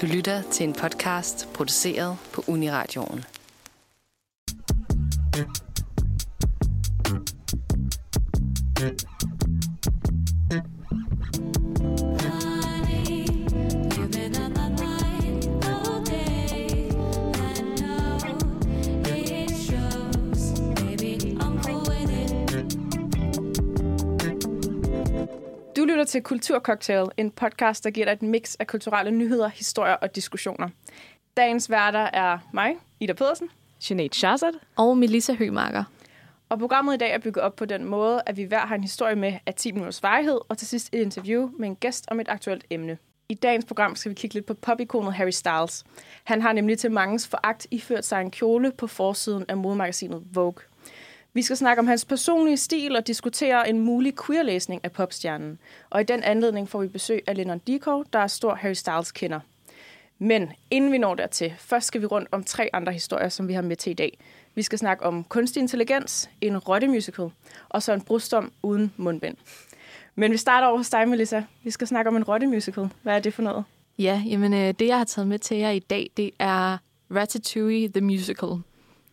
Du lytter til en podcast produceret på Uniradioen. Du lytter til Kulturcocktail, en podcast, der giver dig et mix af kulturelle nyheder, historier og diskussioner. Dagens værter er mig, Ida Pedersen, Sinead Shazad. Og Melissa Hømarker. og programmet i dag er bygget op på den måde, at vi hver har en historie med af 10 minutters varighed, og til sidst et interview med en gæst om et aktuelt emne. I dagens program skal vi kigge lidt på popikonet Harry Styles. Han har nemlig til mangens foragt iført sig en kjole på forsiden af modemagasinet Vogue. Vi skal snakke om hans personlige stil og diskutere en mulig queerlæsning af popstjernen. Og i den anledning får vi besøg af Lennon Dickow, der er stor Harry Styles kender. Men inden vi når dertil, først skal vi rundt om tre andre historier, som vi har med til i dag. Vi skal snakke om kunstig intelligens, en rottemusical, og så en brustom uden mundbind. Men vi starter over hos dig, Melissa. Vi skal snakke om en rottemusical. Hvad er det for noget? Ja, jamen øh, det, jeg har taget med til jer i dag, det er Ratatouille The Musical.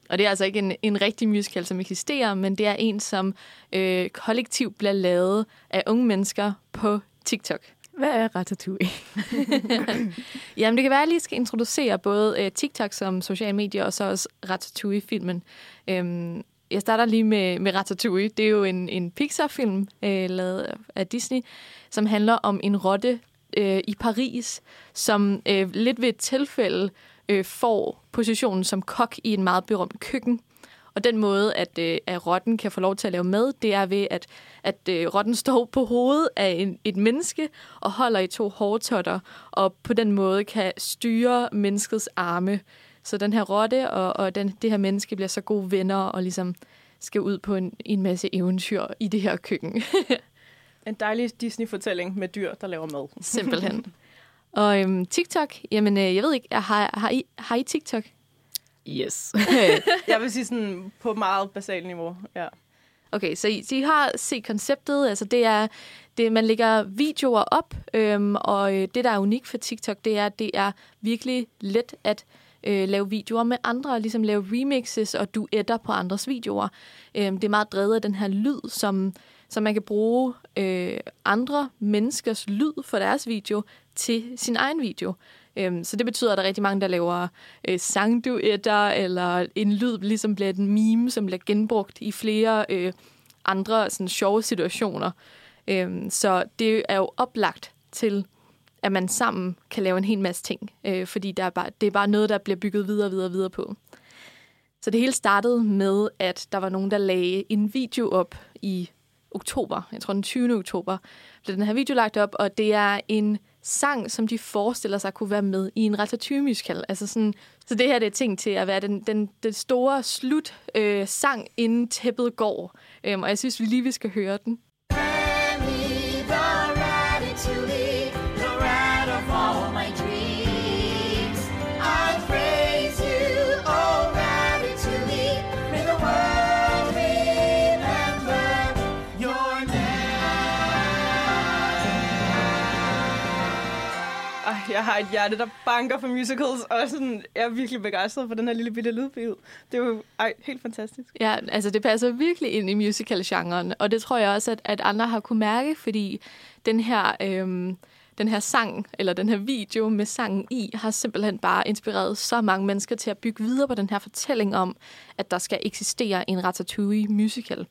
Og det er altså ikke en, en rigtig musical, som eksisterer, men det er en, som øh, kollektivt bliver lavet af unge mennesker på TikTok. Hvad er Ratatouille? Jamen, det kan være, at jeg lige skal introducere både øh, TikTok som social medie, og så også Ratatouille-filmen. Øhm, jeg starter lige med, med Ratatouille. Det er jo en, en Pixar-film, øh, lavet af Disney, som handler om en rotte øh, i Paris, som øh, lidt ved et tilfælde øh, får positionen som kok i en meget berømt køkken. Og den måde, at, øh, at rotten kan få lov til at lave mad, det er ved, at, at øh, rotten står på hovedet af en, et menneske og holder i to hårtotter, og på den måde kan styre menneskets arme. Så den her rotte og, og den, det her menneske bliver så gode venner og ligesom skal ud på en, en masse eventyr i det her køkken. En dejlig Disney-fortælling med dyr, der laver mad. Simpelthen. Og øhm, TikTok, jamen øh, jeg ved ikke, har, har, I, har I TikTok? Yes. Jeg vil sige sådan på meget basalt niveau. Ja. Okay, så I, så I har set konceptet. Altså det er, det, man lægger videoer op, øhm, og øh, det, der er unikt for TikTok, det er, at det er virkelig let at øh, lave videoer med andre, ligesom lave remixes og duetter på andres videoer. Øhm, det er meget drevet af den her lyd, som, så man kan bruge øh, andre menneskers lyd for deres video til sin egen video. Øhm, så det betyder, at der er rigtig mange, der laver øh, sangduetter, eller en lyd ligesom bliver et meme, som bliver genbrugt i flere øh, andre sådan, sjove situationer. Øhm, så det er jo oplagt til, at man sammen kan lave en hel masse ting, øh, fordi der er bare, det er bare noget, der bliver bygget videre og videre, videre på. Så det hele startede med, at der var nogen, der lagde en video op i oktober, jeg tror den 20. oktober, blev den her video lagt op, og det er en sang, som de forestiller sig kunne være med i en Ratatouille-musical. Altså sådan, så det her det er ting til at være den, den, den store slut øh, sang, inden tæppet går. Øhm, og jeg synes, vi lige vi skal høre den. Jeg har et hjerte, der banker for musicals, og sådan, jeg er virkelig begejstret for den her lille bitte lydbid. Det er jo ej, helt fantastisk. Ja, altså det passer virkelig ind i musical-genren, og det tror jeg også, at, at andre har kunne mærke, fordi den her, øhm, den her sang, eller den her video med sangen i, har simpelthen bare inspireret så mange mennesker til at bygge videre på den her fortælling om, at der skal eksistere en Ratatouille-musical.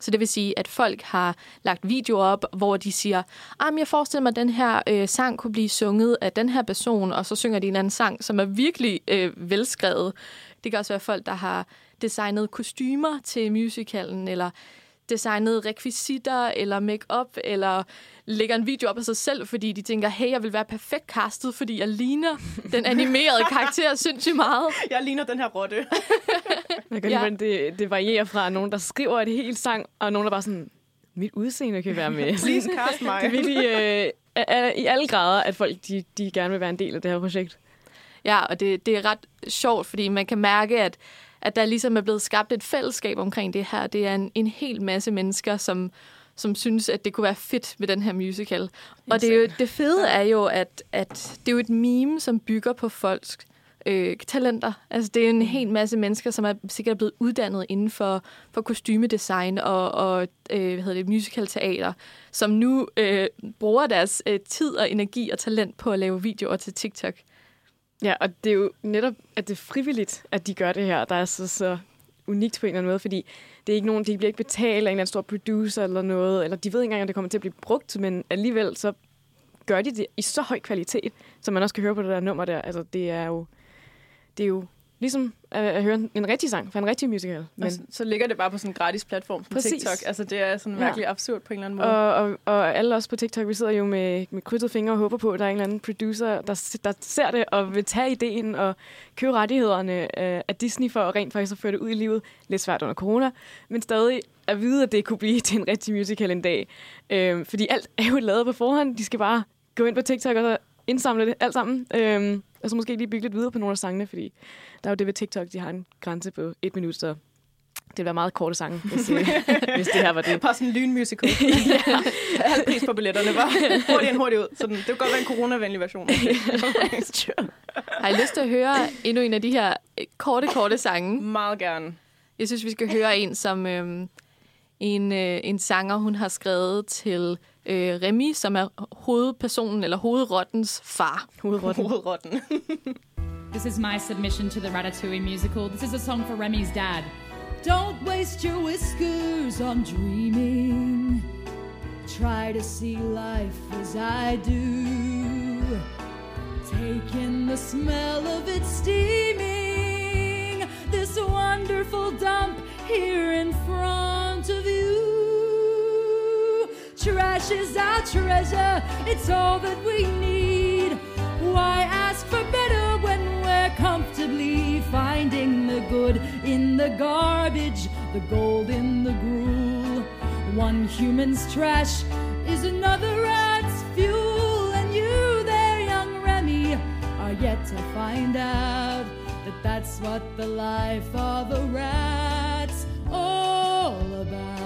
Så det vil sige, at folk har lagt videoer op, hvor de siger, at jeg forestiller mig, at den her øh, sang kunne blive sunget af den her person, og så synger de en anden sang, som er virkelig øh, velskrevet. Det kan også være folk, der har designet kostymer til musicalen, eller designet rekvisitter, eller make-up, eller lægger en video op af sig selv, fordi de tænker, hey, jeg vil være perfekt castet, fordi jeg ligner den animerede karakter sindssygt meget. Jeg ligner den her rotte. Jeg kan Ja. ja. det, det varierer fra nogen, der skriver et helt sang, og nogen, der bare sådan, mit udseende kan være med. Please cast mig. det er virkelig øh, i alle grader, at folk de, de gerne vil være en del af det her projekt. Ja, og det, det er ret sjovt, fordi man kan mærke, at, at der ligesom er blevet skabt et fællesskab omkring det her. Det er en, en hel masse mennesker, som, som synes, at det kunne være fedt med den her musical. Og det, er jo, det fede er jo, at, at det er jo et meme, som bygger på folks øh, talenter. Altså, det er en hel masse mennesker, som er sikkert blevet uddannet inden for, for kostymedesign og, og øh, hvad hedder det, musical-teater, som nu øh, bruger deres øh, tid og energi og talent på at lave videoer til TikTok. Ja, og det er jo netop, at det er frivilligt, at de gør det her, der er så, så unikt på en eller anden måde, fordi det er ikke nogen, de bliver ikke betalt af en eller anden stor producer eller noget, eller de ved ikke engang, om det kommer til at blive brugt, men alligevel så gør de det i så høj kvalitet, som man også kan høre på det der nummer der. Altså, det er jo, det er jo ligesom at, at høre en, en rigtig sang fra en rigtig musical. Men så, så ligger det bare på sådan en gratis platform på Præcis. TikTok. Altså, det er sådan Ja. virkelig absurd på en eller anden måde. Og, og, og alle os på TikTok, vi sidder jo med, med krydset fingre og håber på, at der er en eller anden producer, der, der ser det og vil tage ideen og købe rettighederne øh, af Disney for at rent faktisk at føre det ud i livet. Lidt svært under corona, men stadig at vide, at det kunne blive til en rigtig musical en dag. Øh, fordi alt er jo lavet på forhånd. De skal bare gå ind på TikTok og så indsamle det alt sammen. Øh, og så måske lige bygge lidt videre på nogle af sangene, fordi der er jo det ved TikTok, de har en grænse på et minut, så det vil være meget korte sange, hvis, øh, hvis det her var det. Bare sådan en lynmusical. ja. Halv pris på billetterne. Bare hurtigt ind, hurtigt ud. Sådan, det kunne godt være en coronavenlig version. Har I lyst til at høre endnu en af de her øh, korte, korte sange? Meget gerne. Jeg synes, vi skal høre en, som øhm, en, øh, en sanger, hun har skrevet til øh, Remy, som er hovedpersonen, eller hovedrottens far. Hovedrotten. Hovedrotten. This is my submission to the Ratatouille musical. This is a song for Remy's dad. Don't waste your whiskers on dreaming. Try to see life as I do. Take in the smell of it steaming. This wonderful dump here in front of you. Trash is our treasure, it's all that we need. Why ask for better when we're comfortably finding the good in the garbage, the gold in the gruel? One human's trash is another rat's fuel, and you there, young Remy, are yet to find out that that's what the life of a rat's all about.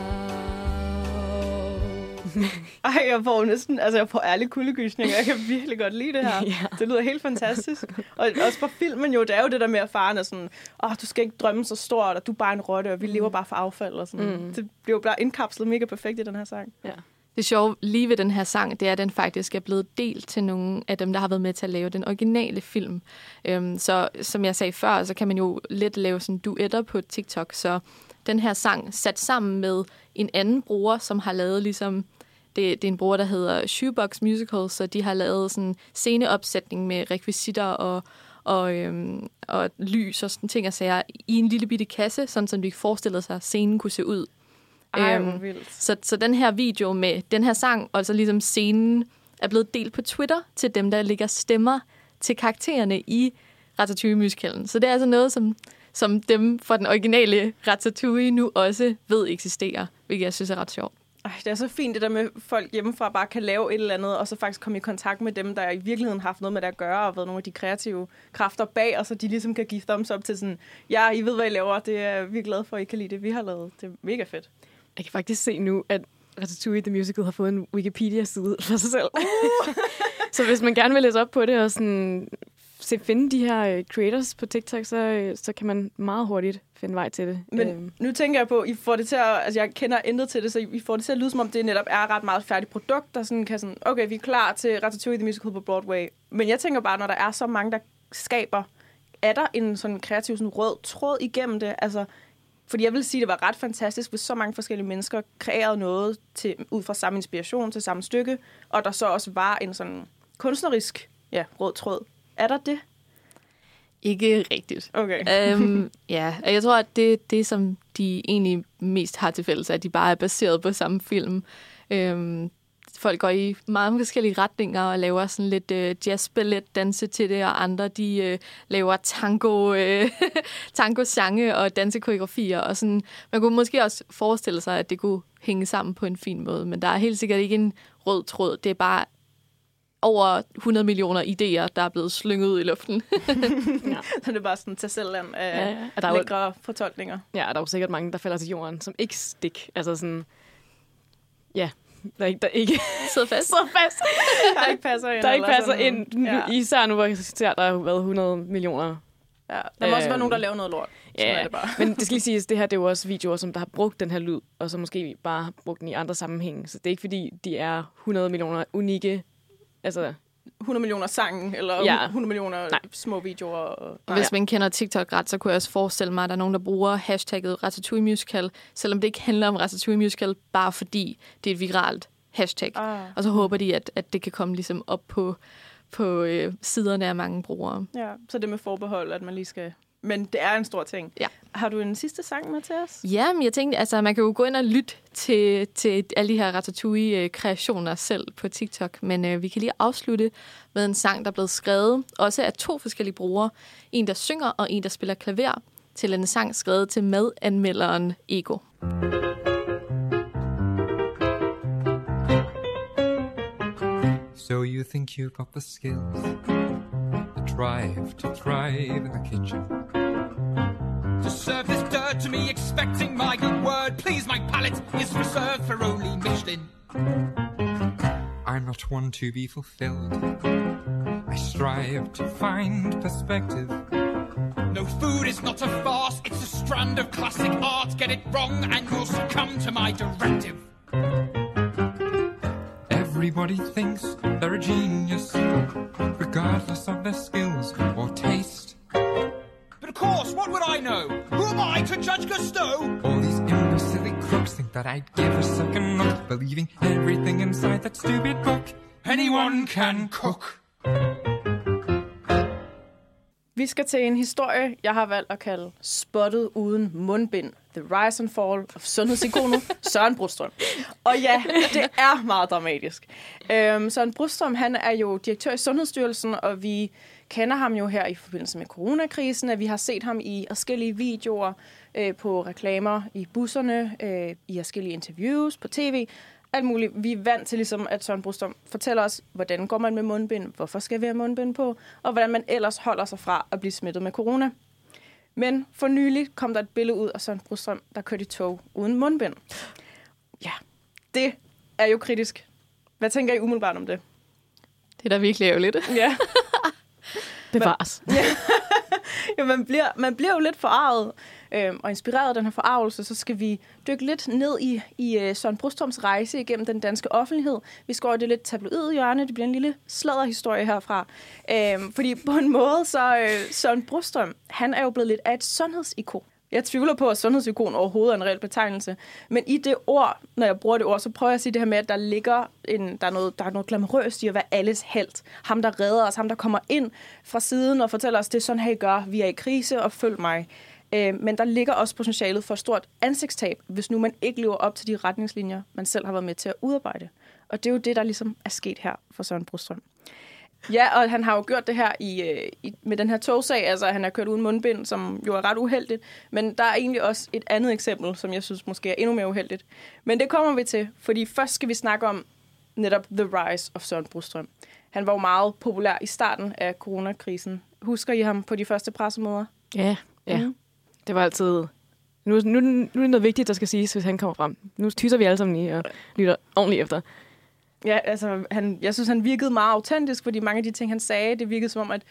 Ej, jeg får næsten, altså jeg får ærlig kuldegysninger. Jeg kan virkelig godt lide det her. Ja. Det lyder helt fantastisk. Og også for filmen jo, det er jo det der med, at faren er sådan, åh, oh, du skal ikke drømme så stort, og du er bare en rotte, og vi lever bare for affald. Og sådan. Mm. Det bliver jo bare indkapslet mega perfekt i den her sang. Ja. Det sjove lige ved den her sang, det er, at den faktisk er blevet delt til nogle af dem, der har været med til at lave den originale film. Øhm, så som jeg sagde før, så kan man jo let lave sådan duetter på TikTok. Så den her sang sat sammen med en anden bruger, som har lavet ligesom... Det, det er en bruger, der hedder Shoebox Musical, så de har lavet sådan sceneopsætning med rekvisitter og, og, øhm, og lys og sådan ting og sager i en lille bitte kasse, sådan som vi forestillede sig, at scenen kunne se ud. Ej, Øhm, vildt. Så, så den her video med den her sang, og så ligesom scenen, er blevet delt på Twitter til dem, der lægger stemmer til karaktererne i Ratatouille-musicalen. Så det er altså noget, som, som dem fra den originale Ratatouille nu også ved eksisterer, hvilket jeg synes er ret sjovt. Ej, det er så fint det der med, at folk hjemmefra bare kan lave et eller andet, og så faktisk komme i kontakt med dem, der i virkeligheden har haft noget med det at gøre, og været nogle af de kreative kræfter bag, og så de ligesom kan give thumbs up til sådan, ja, I ved, hvad I laver, det er vi er glade for, at I kan lide det, vi har lavet. Det er mega fedt. Jeg kan faktisk se nu, at Ratatouille The Musical har fået en Wikipedia-side for sig selv. så hvis man gerne vil læse op på det og sådan se, finde de her øh, creators på TikTok, så, øh, så kan man meget hurtigt finde vej til det. Men Øhm, nu tænker jeg på, I får det til at, altså jeg kender intet til det, så I får det til at lyde som om, det netop er ret meget færdigt produkt, der sådan kan sådan, okay, vi er klar til Ratatouille The Musical på Broadway. Men jeg tænker bare, når der er så mange, der skaber, er der en sådan kreativ sådan rød tråd igennem det? Altså, fordi jeg vil sige, det var ret fantastisk, hvis så mange forskellige mennesker kreerede noget til, ud fra samme inspiration til samme stykke, og der så også var en sådan kunstnerisk ja, rød tråd. Er der det? Ikke rigtigt. Okay. øhm, ja, og jeg tror, at det, det, som de egentlig mest har til fælles, er, at de bare er baseret på samme film. Øhm, folk går i meget forskellige retninger og laver sådan lidt øh, jazzballet danse til det, og andre de øh, laver tango, øh, tango-sange og dansekoreografier. Og sådan. Man kunne måske også forestille sig, at det kunne hænge sammen på en fin måde, men der er helt sikkert ikke en rød tråd. Det er bare over 100 millioner idéer, der er blevet slynget ud i luften. Så det er bare sådan til selvland af Ja, ja, ja. ja. Og der er jo- lækre fortolkninger. ja, der er jo sikkert mange, der falder til jorden, som ikke stik. Altså sådan, der, ikke, der ikke, Sidder fast. så fast, Der ikke passer ind. der ikke passer sådan. ind. Ja. Ja. Især nu, hvor jeg ser, der har været 100 millioner. ja. Der må også være Øhm, nogen, der laver noget lort. Ja, er det bare. men det skal lige siges, det her det er jo også videoer, som der har brugt den her lyd, og så måske bare har brugt den i andre sammenhænge. Så det er ikke fordi, de er 100 millioner unikke. Altså, 100 millioner sange, eller Ja. 100 millioner Nej. små videoer. Og... Hvis man kender TikTok ret, så kunne jeg også forestille mig, at der er nogen, der bruger hashtagget Ratatouille Musical, selvom det ikke handler om Ratatouille Musical, bare fordi det er et viralt hashtag. Ah, Og så håber de, at, at det kan komme ligesom op på, på øh, siderne af mange brugere. ja, så det med forbehold, at man lige skal... Men det er en stor ting. Ja. Har du en sidste sang med til os? Ja, men jeg tænkte, altså man kan jo gå ind og lytte til, til alle de her Ratatouille-kreationer selv på TikTok, men øh, vi kan lige afslutte med en sang, der er blevet skrevet, også af to forskellige brugere. En, der synger, og en, der spiller klaver, til en sang skrevet til madanmelderen Ego. So you think you've got the skills, the drive to thrive in the kitchen. To serve this dirt to me, expecting my good word. Please, my palate is reserved for only Michelin. I'm not one to be fulfilled. I strive to find perspective. No food is not a farce, it's a strand of classic art. Get it wrong, and you'll succumb to my directive. Everybody thinks they're a genius, regardless of their skills or taste. But of course, what would I know? Who am I to judge Gusteau? All these imbecile crooks think that I'd give a second look, believing everything inside that stupid book. Anyone can cook. Vi skal til en historie, jeg har valgt at kalde Spottet uden mundbind. The Rise and Fall of sundhedsikonet Søren Brostrøm. Og ja, det er meget dramatisk. Øhm, Søren Brostrøm, han er jo direktør i Sundhedsstyrelsen, og vi kender ham jo her i forbindelse med coronakrisen, at vi har set ham i forskellige videoer øh, på reklamer i busserne, øh, i forskellige interviews på tv, alt muligt. Vi er vant til, ligesom, at Søren Brostrøm fortæller os, hvordan går man med mundbind, hvorfor skal vi have mundbind på, og hvordan man ellers holder sig fra at blive smittet med corona. Men for nylig kom der et billede ud af Søren Brostrøm, der kørte i tog uden mundbind. Ja, det er jo kritisk. Hvad tænker I umiddelbart om det? Det er da virkelig ærgerligt. Ja, bevares. ja man, bliver, man bliver jo lidt forarvet, øh, og inspireret af den her forarvelse, så skal vi dykke lidt ned i, i uh, Søren Brustoms rejse igennem den danske offentlighed. Vi skal over i det lidt tabloid hjørne. Det bliver en lille sladderhistorie herfra. Øh, fordi på en måde, så øh, Søren Brostrøm, han er jo blevet lidt af et sundhedsikon. Jeg tvivler på, at sundhedsikon overhovedet er en reel betegnelse. Men i det ord, når jeg bruger det ord, så prøver jeg at sige det her med, at der ligger en, der er noget, der er noget glamourøst i at være alles held. Ham, der redder os, ham, der kommer ind fra siden og fortæller os, det er sådan her, I gør. Vi er i krise, og følg mig. Øh, men der ligger også potentialet for et stort ansigtstab, hvis nu man ikke lever op til de retningslinjer, man selv har været med til at udarbejde. Og det er jo det, der ligesom er sket her for Søren Brostrøm. Ja, og han har jo gjort det her i, øh, i, med den her togsag, altså han har kørt uden mundbind, som jo er ret uheldigt. Men der er egentlig også et andet eksempel, som jeg synes måske er endnu mere uheldigt. Men det kommer vi til, fordi først skal vi snakke om netop The Rise of Søren Brostrøm. Han var jo meget populær i starten af coronakrisen. Husker I ham på de første pressemøder? Ja, ja. Mm. Det var altid... Nu, nu, nu er det noget vigtigt, der skal siges, hvis han kommer frem. Nu tyser vi alle sammen lige og lytter ordentligt efter. Ja, altså, han, jeg synes, han virkede meget autentisk, fordi mange af de ting, han sagde, det virkede som om, at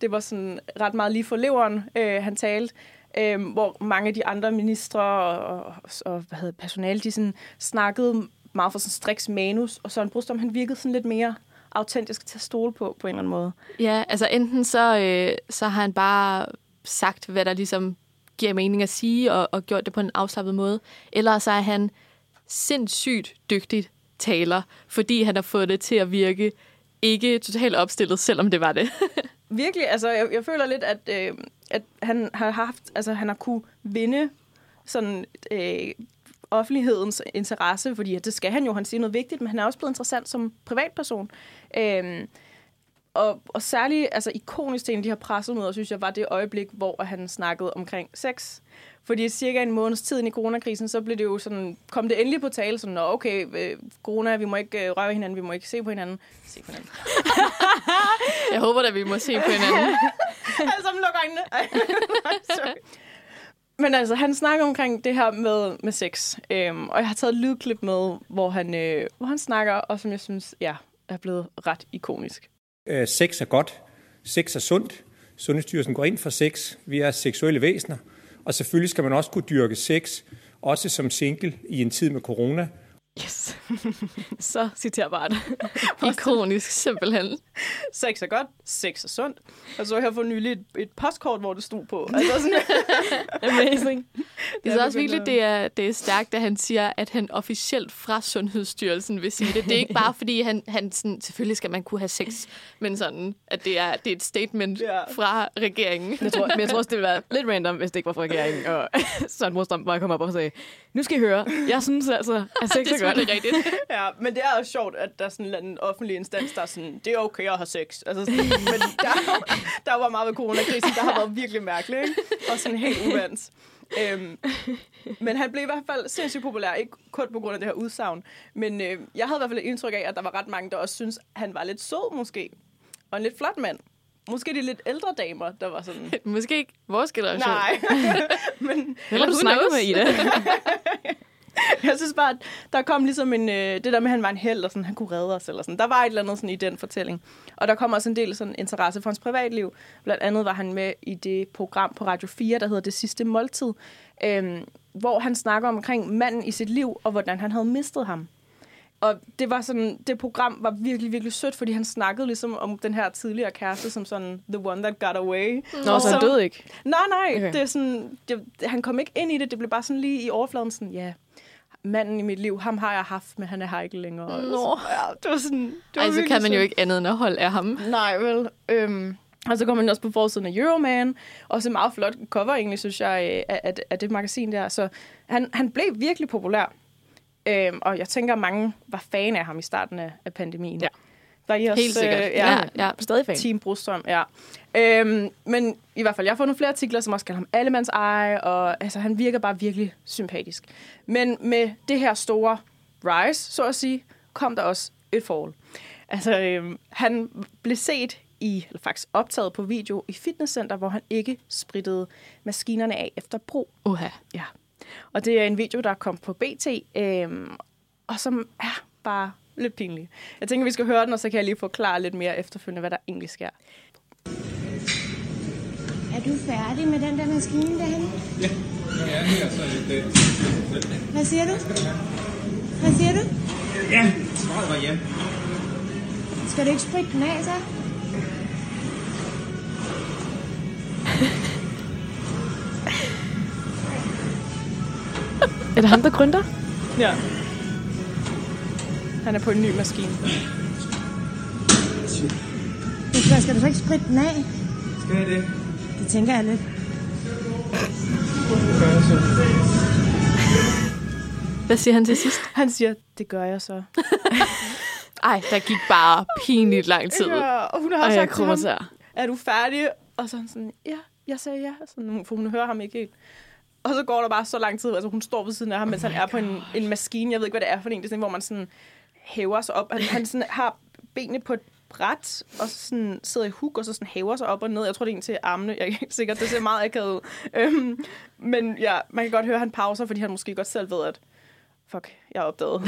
det var sådan ret meget lige for leveren, øh, han talte. Øh, hvor mange af de andre ministre og, og, og hvad hedder, personale, de sådan snakkede meget for sådan striks manus, og Søren Brostrøm, han virkede sådan lidt mere autentisk til at stole på, på en eller anden måde. Ja, altså enten så, øh, så har han bare sagt, hvad der ligesom giver mening at sige, og, og gjort det på en afslappet måde, eller så er han sindssygt dygtig taler, fordi han har fået det til at virke ikke totalt opstillet, selvom det var det. Virkelig, altså jeg, jeg føler lidt, at, øh, at han har haft, altså han har kunne vinde sådan øh, offentlighedens interesse, fordi at det skal han jo, han siger noget vigtigt, men han er også blevet interessant som privatperson. Øh, og, og særligt, altså ikonisk til en af de her pressemøder, synes jeg, var det øjeblik, hvor han snakkede omkring sex. Fordi cirka en måneds tid i coronakrisen, så blev det jo sådan, kom det endelig på tale, sådan, Nå, okay, øh, corona, vi må ikke øh, røre hinanden, vi må ikke se på hinanden. Se på hinanden. Jeg håber da, vi må se på hinanden. Sammen lukker øjnene. Men altså, han snakker omkring det her med, med sex. Øhm, og jeg har taget et lydklip med, hvor han, øh, hvor han snakker, og som jeg synes, ja, er blevet ret ikonisk. Øh, sex er godt. Sex er sundt. Sundhedsstyrelsen går ind for sex. Vi er seksuelle væsener. Og selvfølgelig skal man også kunne dyrke sex, også som single i en tid med corona. Yes. så citerbart. Ikonisk, simpelthen. Sex er godt, sex er sundt. Og så har jeg for nylig et, et postkort, hvor det stod på. Altså sådan, Amazing. Jeg synes også virkelig, det er, det er stærkt, at han siger, at han officielt fra Sundhedsstyrelsen vil sige det. Det er ikke bare, fordi han, han sådan, selvfølgelig skal man kunne have sex, men sådan, at det er, det er et statement Ja. fra regeringen. Jeg tror, men jeg tror også, det ville være lidt random, hvis det ikke var fra regeringen. Og Søren Brostrøm bare kom op og sagde, nu skal I høre, jeg synes altså, at sex det er er godt. selvfølgelig rigtigt. ja, men det er også sjovt, at der er sådan en offentlig instans, der er sådan, det er okay at have sex. Altså sådan, men der, der var meget ved coronakrisen, der har været virkelig mærkeligt, ikke? Og sådan helt uvandt. Øhm, men han blev i hvert fald sindssygt populær, ikke kun på grund af det her udsagn, men øh, jeg havde i hvert fald et indtryk af, at der var ret mange, der også synes han var lidt sød måske, og en lidt flot mand. Måske de lidt ældre damer, der var sådan, Måske ikke vores generation. nej. men har du knows? med, Ida? jeg synes bare, at der kom ligesom en, øh, det der med, at han var en held, og sådan, han kunne redde os, eller sådan. Der var et eller andet sådan i den fortælling. Og der kom også en del sådan interesse for hans privatliv. Blandt andet var han med i det program på Radio 4, der hedder Det Sidste Måltid, øhm, hvor han snakker omkring manden i sit liv, og hvordan han havde mistet ham. Og det var sådan, det program var virkelig, virkelig sødt, fordi han snakkede ligesom om den her tidligere kæreste, som sådan, the one that got away. Nå, så han døde ikke. Nej, nej, Okay. det er sådan, det, han kom ikke ind i det, det blev bare sådan lige i overfladen sådan, ja, manden i mit liv, ham har jeg haft, men han er her ikke længere. Nå. Ja, det var sådan, det var Ej, så kan man jo ikke andet end at holde af ham. Nej, vel. Øhm, og så kom han også på forsiden af Euroman. Også en meget flot cover, egentlig, synes jeg, øh, af, af, af det magasin der. Så han, han blev virkelig populær. Øhm, og jeg tænker, at mange var fan af ham i starten af, af pandemien. Ja. Var I også, Helt sikkert. Øh, Ja, ja. Stadig fan. Team Brostrøm, ja. Øhm, men i hvert fald, jeg har fundet flere artikler, som også kalder ham allemands eje, og altså, han virker bare virkelig sympatisk. Men med det her store rise, så at sige, kom der også et fall. Altså, øhm, han blev set i, eller faktisk optaget på video i fitnesscenter, hvor han ikke sprittede maskinerne af efter brug. Uha. Ja. Og det er en video, der kom på BT, øhm, og som er bare lidt pinlig. Jeg tænker, vi skal høre den, og så kan jeg lige forklare lidt mere efterfølgende, hvad der egentlig sker. Er du færdig med den der maskine derhen? Ja, ja det er så lidt... Hvad siger du? Hvad siger du? Ja, svaret var ja. Skal du ikke spritte den af, så? Er det ham, der gründer? Ja. Han er på en ny maskine. Skal, skal du så ikke spritte den af? Skal jeg det? Det tænker jeg lidt. Hvad siger han til sidst? Han siger, det gør jeg så. Ej, der gik bare pinligt lang tid. Ja, og hun har jeg sagt til krummer ham, er du færdig? Og så sådan, ja, jeg sagde ja. Sådan, for hun hører ham ikke helt. Og så går der bare så lang tid, altså hun står ved siden af ham, mens han er på en, en maskine. Jeg ved ikke, hvad det er for en. Det er sådan, hvor man sådan hæver sig op. Han, han sådan har benene på et bræt, og så sådan sidder i huk, og så sådan hæver sig op og ned. Jeg tror, det er en til armene. Jeg er ikke sikker. Det ser meget akavet ud. Øhm, men ja, man kan godt høre, at han pauser, fordi han måske godt selv ved, at fuck, jeg er opdaget.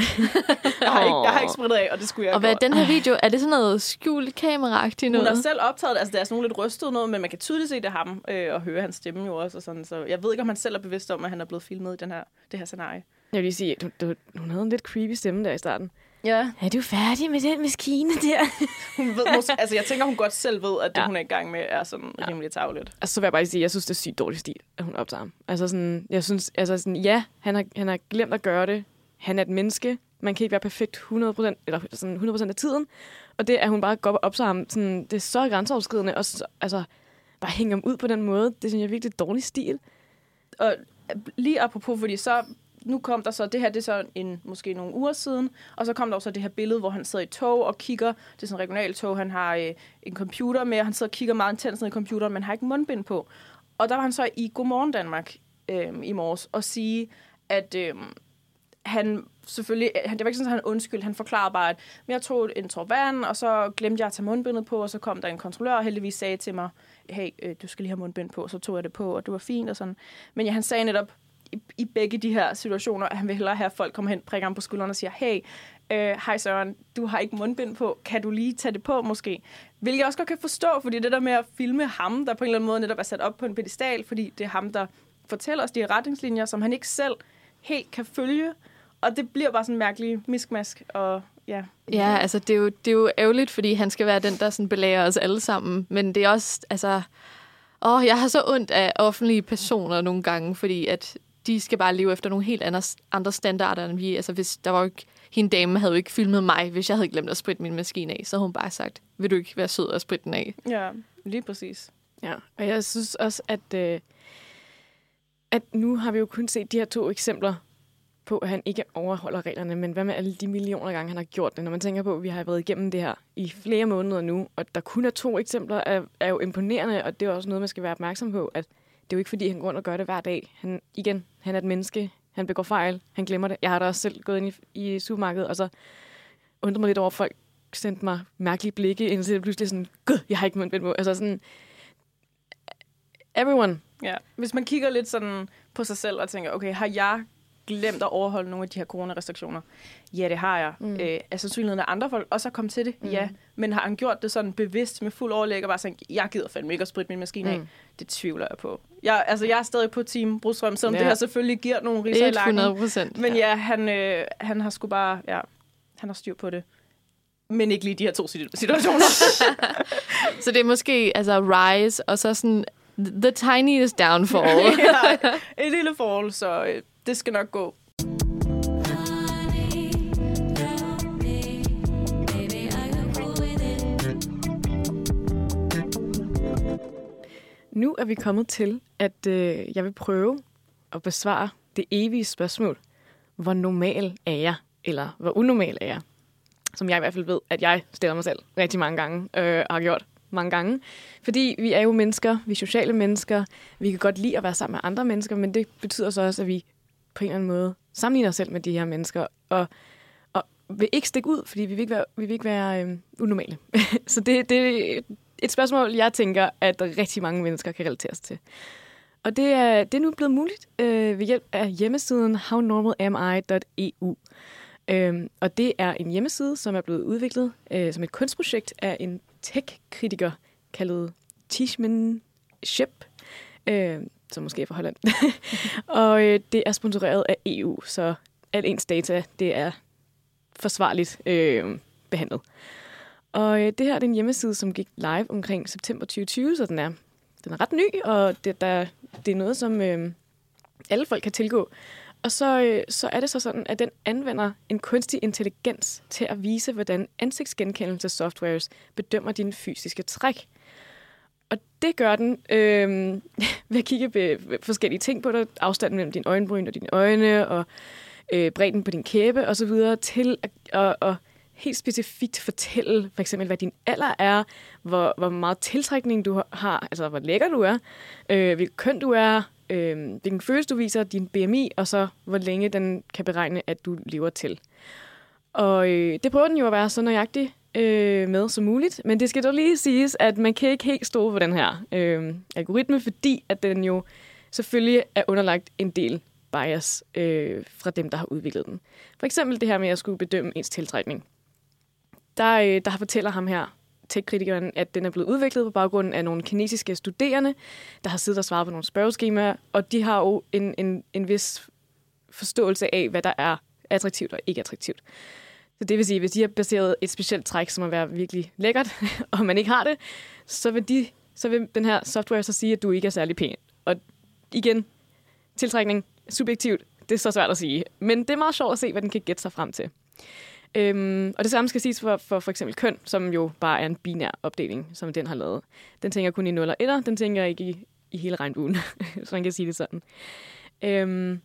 jeg, har ikke, jeg har ikke sprittet af, og det skulle jeg Og hvad er den her video? Er det sådan noget skjult kameraagtigt Hun noget? har selv optaget. Altså, det er sådan nogle lidt rystet noget, men man kan tydeligt se, det ham, øh, og høre hans stemme jo også. Og sådan, så jeg ved ikke, om han selv er bevidst om, at han er blevet filmet i den her, det her scenarie. Jeg vil lige sige, du, du, hun havde en lidt creepy stemme der i starten. Ja. Er du færdig med den maskine der? Hun ved, måske, altså, jeg tænker, hun godt selv ved, at det, Ja. hun er i gang med, er sådan ja. rimelig tavligt. Altså, så vil jeg bare sige, jeg synes, det er sygt dårlig stil, at hun optager ham. Altså sådan, jeg synes, altså sådan, ja, han har, han har glemt at gøre det. Han er et menneske. Man kan ikke være perfekt 100%, eller sådan 100% af tiden. Og det, at hun bare går op og optager ham, sådan, det er så grænseoverskridende. Og så, altså, bare hænge ham ud på den måde, det synes jeg er virkelig dårlig stil. Og lige apropos, fordi så nu kom der så, det her det er så en, måske nogle uger siden, og så kom der også det her billede, hvor han sidder i tog og kigger, det er sådan en regional tog, han har øh, en computer med, og han sidder og kigger meget intens ned i computeren, men har ikke mundbind på. Og der var han så i Godmorgen Danmark øh, i morges og sige, at, øh, han selvfølgelig, øh, han, det var ikke sådan, at han undskyld, han forklarede bare, at men jeg tog en tår vand, og så glemte jeg at tage mundbindet på, og så kom der en kontrollør, og heldigvis sagde til mig, hey, øh, du skal lige have mundbind på, så tog jeg det på, og det var fint og sådan. Men ja, han sagde netop, i, i begge de her situationer, at han vil hellere have, at folk kommer hen, prikker ham på skulderen og siger, hey, øh, hej Søren, du har ikke mundbind på, kan du lige tage det på måske? Hvilket jeg også godt kan forstå, fordi det der med at filme ham, der på en eller anden måde netop er sat op på en pedestal, fordi det er ham, der fortæller os de her retningslinjer, som han ikke selv helt kan følge, og det bliver bare sådan en mærkelig miskmask, og ja. Ja, altså det er, jo, det er jo ærgerligt, fordi han skal være den, der sådan belærer os alle sammen. Men det er også, altså... Åh, jeg har så ondt af offentlige personer nogle gange, fordi at de skal bare leve efter nogle helt andre, andre standarder end vi. Altså hvis der var jo ikke... Hende dame havde jo ikke filmet mig, hvis jeg havde glemt at spritte min maskine af. Så havde hun bare sagt, vil du ikke være sød og spritte den af? Ja, lige præcis. Ja, og jeg synes også, at, øh, at nu har vi jo kun set de her to eksempler på, at han ikke overholder reglerne, men hvad med alle de millioner gange, han har gjort det? Når man tænker på, at vi har været igennem det her i flere måneder nu, og der kun er to eksempler, er, er jo imponerende, og det er også noget, man skal være opmærksom på, at det er jo ikke, fordi han går rundt og gør det hver dag. Han, igen, han er et menneske, han begår fejl, han glemmer det. Jeg har da også selv gået ind i, i supermarkedet, og så undrer mig lidt over, at folk sendte mig mærkelige blikke, indtil det pludselig sådan, gud, jeg har ikke mundbind på. Altså sådan, everyone. Ja, hvis man kigger lidt sådan på sig selv og tænker, okay, har jeg glemt at overholde nogle af de her coronarestriktioner? Ja, det har jeg. Mm. Øh, er sandsynligheden, at andre folk også har kommet til det? Mm. Ja. Men har han gjort det sådan bevidst med fuld overlæg og bare sådan, jeg gider fandme ikke at spritte min maskine af? Mm. Det tvivler jeg på. Jeg, altså, jeg er stadig på Team Brudstrøm, selvom ja. det her selvfølgelig giver nogle riser i lakken. 100 procent. Men ja, han, øh, han har sgu bare, ja, han har styr på det. Men ikke lige de her to situationer. så det er måske altså Rise, og så sådan the tiniest downfall. ja, et lille fall, så øh, det skal nok gå. Nu er vi kommet til, at øh, jeg vil prøve at besvare det evige spørgsmål. Hvor normal er jeg? Eller hvor unormal er jeg? Som jeg i hvert fald ved, at jeg stiller mig selv rigtig mange gange, øh, og har gjort mange gange. Fordi vi er jo mennesker, vi er sociale mennesker, vi kan godt lide at være sammen med andre mennesker, men det betyder så også, at vi på en eller anden måde sammenligner os selv med de her mennesker, og, og vil ikke stikke ud, fordi vi vil ikke være, vi vil ikke være øh, unormale. så det, det er et spørgsmål, jeg tænker, at rigtig mange mennesker kan relateres til. Og det er, det er nu blevet muligt øh, ved hjælp af hjemmesiden hownormalami.eu. Øhm, og det er en hjemmeside, som er blevet udviklet øh, som et kunstprojekt af en tech-kritiker kaldet Tishman Shep, øh, som måske er fra Holland. og øh, det er sponsoreret af EU, så al ens data, det er forsvarligt øh, behandlet. Og øh, det her er en hjemmeside, som gik live omkring september 2020, så den er, den er ret ny, og det, der, det er noget, som øh, alle folk kan tilgå. Og så, øh, så er det så sådan, at den anvender en kunstig intelligens til at vise, hvordan ansigtsgenkendelsessoftwares bedømmer dine fysiske træk. Og det gør den øh, ved at kigge på forskellige ting på dig, afstanden mellem dine øjenbryn og dine øjne, og øh, bredden på din kæbe osv., til at, at, at helt specifikt fortælle, for eksempel, hvad din alder er, hvor, hvor meget tiltrækning du har, altså hvor lækker du er, øh, hvilken køn du er, øh, hvilken følelse du viser, din BMI, og så hvor længe den kan beregne, at du lever til. Og øh, det prøver den jo at være så nøjagtig øh, med som muligt, men det skal dog lige siges, at man kan ikke helt stå på den her øh, algoritme, fordi at den jo selvfølgelig er underlagt en del bias øh, fra dem, der har udviklet den. For eksempel det her med at skulle bedømme ens tiltrækning. Der, øh, der fortæller ham her, tech-kritikeren, at den er blevet udviklet på baggrund af nogle kinesiske studerende, der har siddet og svaret på nogle spørgeskemaer, og de har jo en, en, en vis forståelse af, hvad der er attraktivt og ikke attraktivt. Så det vil sige, at hvis de har baseret et specielt træk, som må være virkelig lækkert, og man ikke har det, så vil, de, så vil den her software så sige, at du ikke er særlig pæn. Og igen, tiltrækning, subjektivt, det er så svært at sige. Men det er meget sjovt at se, hvad den kan gætte sig frem til. Øhm, og det samme skal siges for, for for eksempel køn, som jo bare er en binær opdeling, som den har lavet. Den tænker kun i 0 og 1, den tænker ikke i, i hele regnbuen, så man kan sige det sådan. Øhm,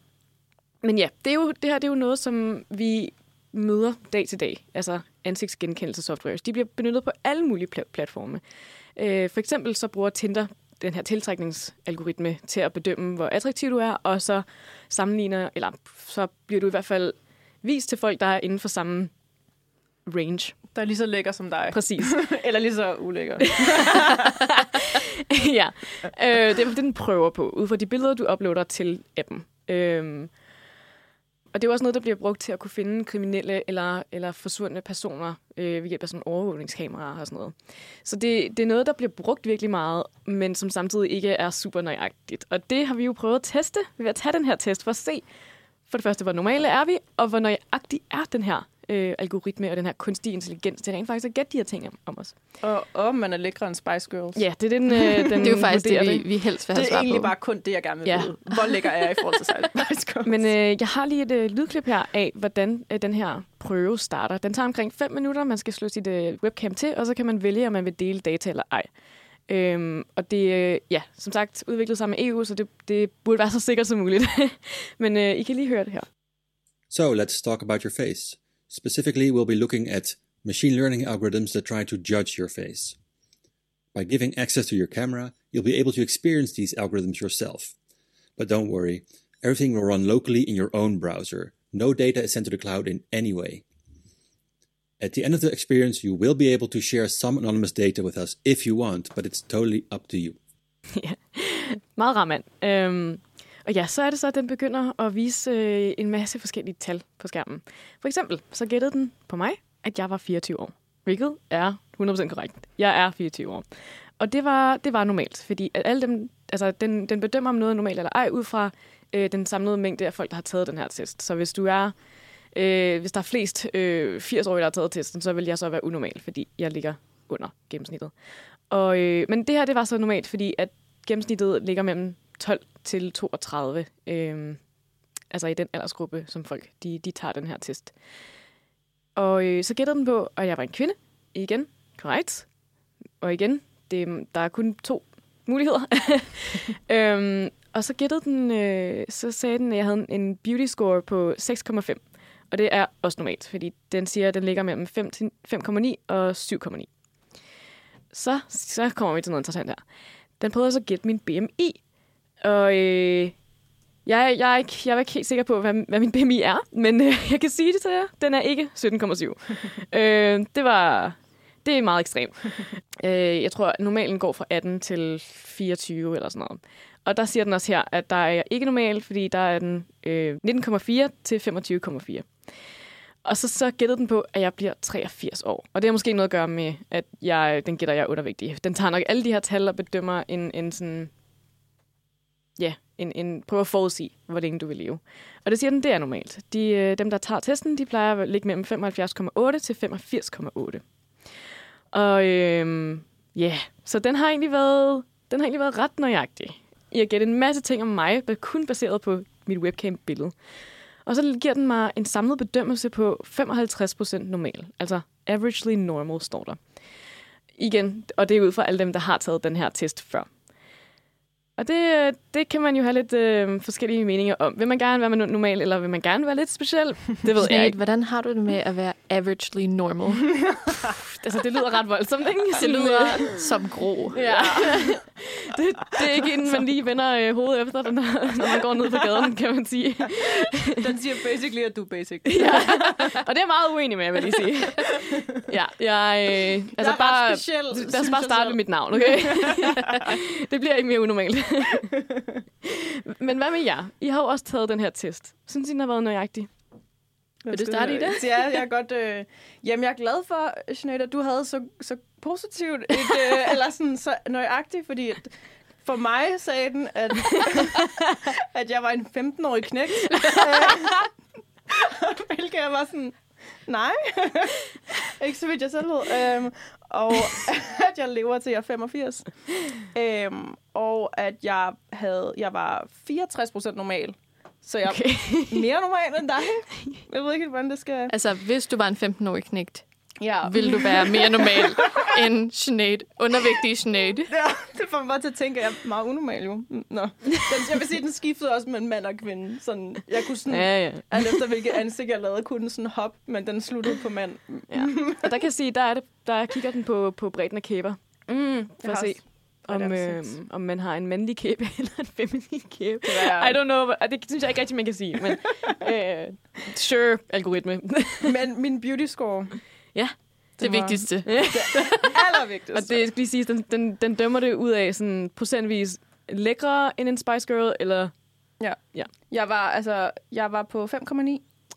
men ja, det, er jo, det her det er jo noget, som vi møder dag til dag, altså ansigtsgenkendelse-softwares. De bliver benyttet på alle mulige pl- platforme. Øh, for eksempel så bruger Tinder den her tiltrækningsalgoritme til at bedømme, hvor attraktiv du er, og så sammenligner, eller så bliver du i hvert fald vist til folk, der er inden for samme range. Der er lige så lækker som dig. Præcis. Eller lige så ulækker. ja, øh, det er det, den prøver på, ud fra de billeder, du uploader til appen. Øhm, og det er også noget, der bliver brugt til at kunne finde kriminelle eller, eller forsvundne personer øh, ved hjælp af sådan overvågningskameraer og sådan noget. Så det, det er noget, der bliver brugt virkelig meget, men som samtidig ikke er super nøjagtigt. Og det har vi jo prøvet at teste ved at tage den her test for at se, for det første, hvor normale er vi, og hvor nøjagtig er den her øh, algoritme og den her kunstige intelligens til rent faktisk at gætte de her ting om, os. Og om man er lækre end Spice Girls. Ja, det er den, øh, den Det er jo faktisk det, vi, vi helst vil have Det er egentlig på. bare kun det, jeg gerne vil Ja. vide. Hvor lækker er jeg i forhold til Spice Girls? Men øh, jeg har lige et øh, lydklip her af, hvordan øh, den her prøve starter. Den tager omkring 5 minutter. Man skal slå sit øh, webcam til, og så kan man vælge, om man vil dele data eller ej. Øhm, og det øh, ja, som sagt, udviklet sammen med EU, så det, det burde være så sikkert som muligt. Men øh, I kan lige høre det her. So let's talk about your face. Specifically, we'll be looking at machine learning algorithms that try to judge your face. By giving access to your camera, you'll be able to experience these algorithms yourself. But don't worry, everything will run locally in your own browser. No data is sent to the cloud in any way. At the end of the experience, you will be able to share some anonymous data with us if you want, but it's totally up to you. Meget rar mand. Øhm, og ja, så er det så, at den begynder at vise øh, en masse forskellige tal på skærmen. For eksempel, så gættede den på mig, at jeg var 24 år. Hvilket er 100% korrekt. Jeg er 24 år. Og det var, det var normalt, fordi at alle dem, altså, den, den bedømmer, om noget er normalt eller ej, ud fra øh, den samlede mængde af folk, der har taget den her test. Så hvis du er, øh, hvis der er flest øh, 80-årige, der har taget testen, så vil jeg så være unormal, fordi jeg ligger under gennemsnittet. Og, øh, men det her, det var så normalt, fordi at gennemsnittet ligger mellem 12 til 32. Øh, altså i den aldersgruppe, som folk de, de tager den her test. Og øh, så gættede den på, at jeg var en kvinde. Igen, korrekt. Og igen, det, der er kun to muligheder. øhm, og så gættede den, øh, så sagde den, at jeg havde en beauty score på 6,5. Og det er også normalt, fordi den siger, at den ligger mellem 5 til 5,9 og 7,9. Så, så kommer vi til noget interessant her. Den prøvede så at gætte min BMI. Og øh, jeg, jeg, er ikke, jeg er ikke helt sikker på, hvad, hvad min BMI er, men øh, jeg kan sige det til jer. Den er ikke 17,7. øh, det var... Det er meget ekstremt. øh, jeg tror, at normalen går fra 18 til 24 eller sådan noget. Og der siger den også her, at der er ikke normal, fordi der er den øh, 19,4 til 25,4. Og så, så gættede den på, at jeg bliver 83 år. Og det har måske noget at gøre med, at jeg, den gætter, jeg er undervægtig. Den tager nok alle de her tal og bedømmer en, en sådan... Ja, en, en, prøver at forudsige, hvor længe du vil leve. Og det siger den, det er normalt. De, øh, dem, der tager testen, de plejer at ligge mellem 75,8 til 85,8. Og øhm, ja, yeah. så den har egentlig været, den har egentlig været ret nøjagtig. I at gætte en masse ting om mig, men kun baseret på mit webcam-billede. Og så giver den mig en samlet bedømmelse på 55% normal. Altså averagely normal, står der. Igen, og det er ud fra alle dem, der har taget den her test før. Og det, det kan man jo have lidt øh, forskellige meninger om. Vil man gerne være normal, eller vil man gerne være lidt speciel? Det ved jeg ikke. hvordan har du det med at være averagely normal? Altså, det lyder ret voldsomt, ikke? Det lyder øh, som grå. Ja. det, det er ikke en, man lige vender øh, hovedet efter, den når man går ned på gaden, kan man sige. Den siger basically, at du er basic. ja. Og det er meget uenig med, vil jeg lige sige. Ja, jeg, øh, altså jeg er bare, ret speciel, lad os bare starte med mit navn, okay? det bliver ikke mere unormalt. Men hvad med jer? I har jo også taget den her test. Synes I, den har været nøjagtig? Vil du starte i det? Ja, jeg er godt... Øh, jamen, jeg er glad for, at du havde så, så positivt et... Øh, eller sådan så nøjagtigt, fordi at for mig sagde den, at, at jeg var en 15-årig knægt. Hvilket jeg var sådan... Nej, ikke så vidt jeg selv ved. Øhm, og at jeg lever til jeg er 85. Øhm, og at jeg havde, jeg var 64 procent normal. Så jeg er Okay. mere normal end dig. Jeg ved ikke, hvordan det skal... Altså, hvis du var en 15-årig knægt, Ja, vil du være mere normal end Sinead, undervægtig Sinead. ja, det får mig bare til at tænke, at jeg er meget unormal jo. Nå. Den, jeg vil sige, den skiftede også mellem mand og kvinde. Sådan, jeg kunne sådan, Ja, ja. alt efter hvilket ansigt jeg lavede, kunne den sådan hoppe, men den sluttede på mand. ja. Og der kan jeg sige, der, er det, der kigger den på, på bredden af kæber. Mm, for Jeg at se, også- om, øh, om man har en mandlig kæbe eller en feminin kæbe. I don't know. Det synes jeg ikke rigtig, man kan sige. Men øh, sure, algoritme. Men min beauty score, ja, Det var- vigtigste. allervigtigste. Og det skal lige sige, den, den, den dømmer det ud af sådan procentvis lækre end en Spice Girl, eller... Ja. Ja. Jeg var, altså, jeg var på 5,9.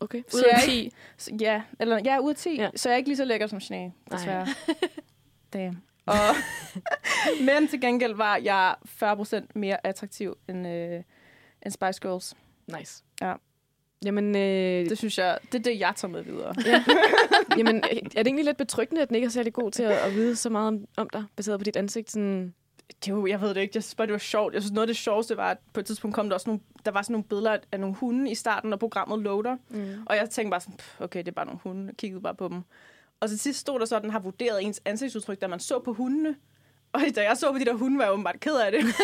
Okay. Ud af jeg 10. Så, ja, eller ja, ud af 10. Ja. Ja. Så jeg er ikke lige så lækker som Nej. desværre. Damn. Og, men til gengæld var jeg 40% mere attraktiv end, øh, end Spice Girls. Nice. Ja. Jamen, øh, Det synes jeg, det er det, jeg tager med videre. jamen, er det egentlig lidt betryggende, at den ikke er særlig god til at, at vide så meget om, om dig, baseret på dit ansigt? Sådan, Det var, jeg ved det ikke, jeg synes bare, det var sjovt. Jeg synes, noget af det sjoveste var, at på et tidspunkt kom der også nogle, der var sådan nogle billeder af nogle hunde i starten, når programmet loader. mm. Og jeg tænkte bare sådan, "Pff, okay, det er bare nogle hunde. Jeg kiggede bare på dem. Og til sidst stod der så, at den har vurderet ens ansigtsudtryk, da man så på hundene. Og da jeg så på de der hunde, var jeg åbenbart ked af det.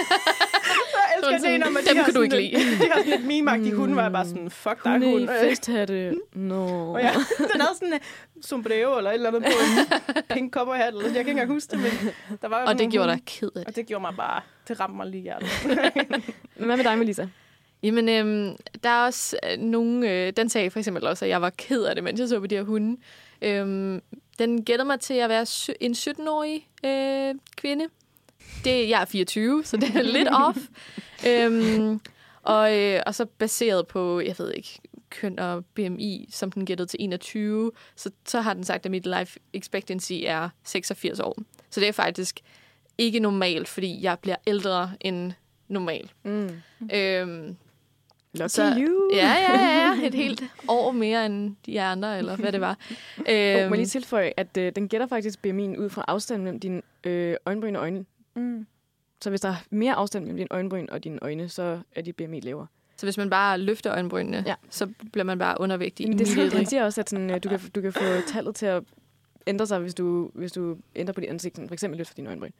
elsker Sådan, ideen om, at dem de kan du ikke lidt- De har sådan lidt mimagtige hunde, hvor jeg bare sådan, fuck dig, Hunde hund. i festhatte. Nå. Og ja, den havde sådan en sombrero eller et eller andet på en pink cowboyhat. Eller, jeg kan ikke engang huske det, men der var Og det gjorde hunde, dig ked af det. Og det gjorde mig bare, det ramte mig lige hjertet. Hvad med dig, Melissa? Jamen, øhm, der er også øh, nogle... Øh, den sagde for eksempel også, at jeg var ked af det, mens jeg så på de her hunde. Øhm, den gætter mig til at være en 17-årig øh, kvinde. Det, jeg er 24, så det er lidt off. Øhm, og, øh, og så baseret på, jeg ved ikke, køn og BMI, som den gættede til 21, så, så har den sagt, at mit life expectancy er 86 år. Så det er faktisk ikke normalt, fordi jeg bliver ældre end normal. Mm. Øhm, Lucky Så- you. Ja, ja, ja. Et helt år mere end de andre, eller hvad det var. Øhm. Øhm, Oh, må jeg lige tilføje, at øh, den gætter faktisk BMI'en ud fra afstanden mellem dine øh, øjenbryn og øjne. Mm. Så hvis der er mere afstand mellem dine øjenbryn og dine øjne, så er dit BMI lavere. så hvis man bare løfter øjenbrynene, Ja. ja. så bliver man bare undervægtig. Men det er immediately. han siger også, at sådan, øh, du, kan, du kan få tallet til at ændre sig, hvis du, hvis du ændrer på dit ansigt. Sådan, For eksempel løfter dine øjenbryn.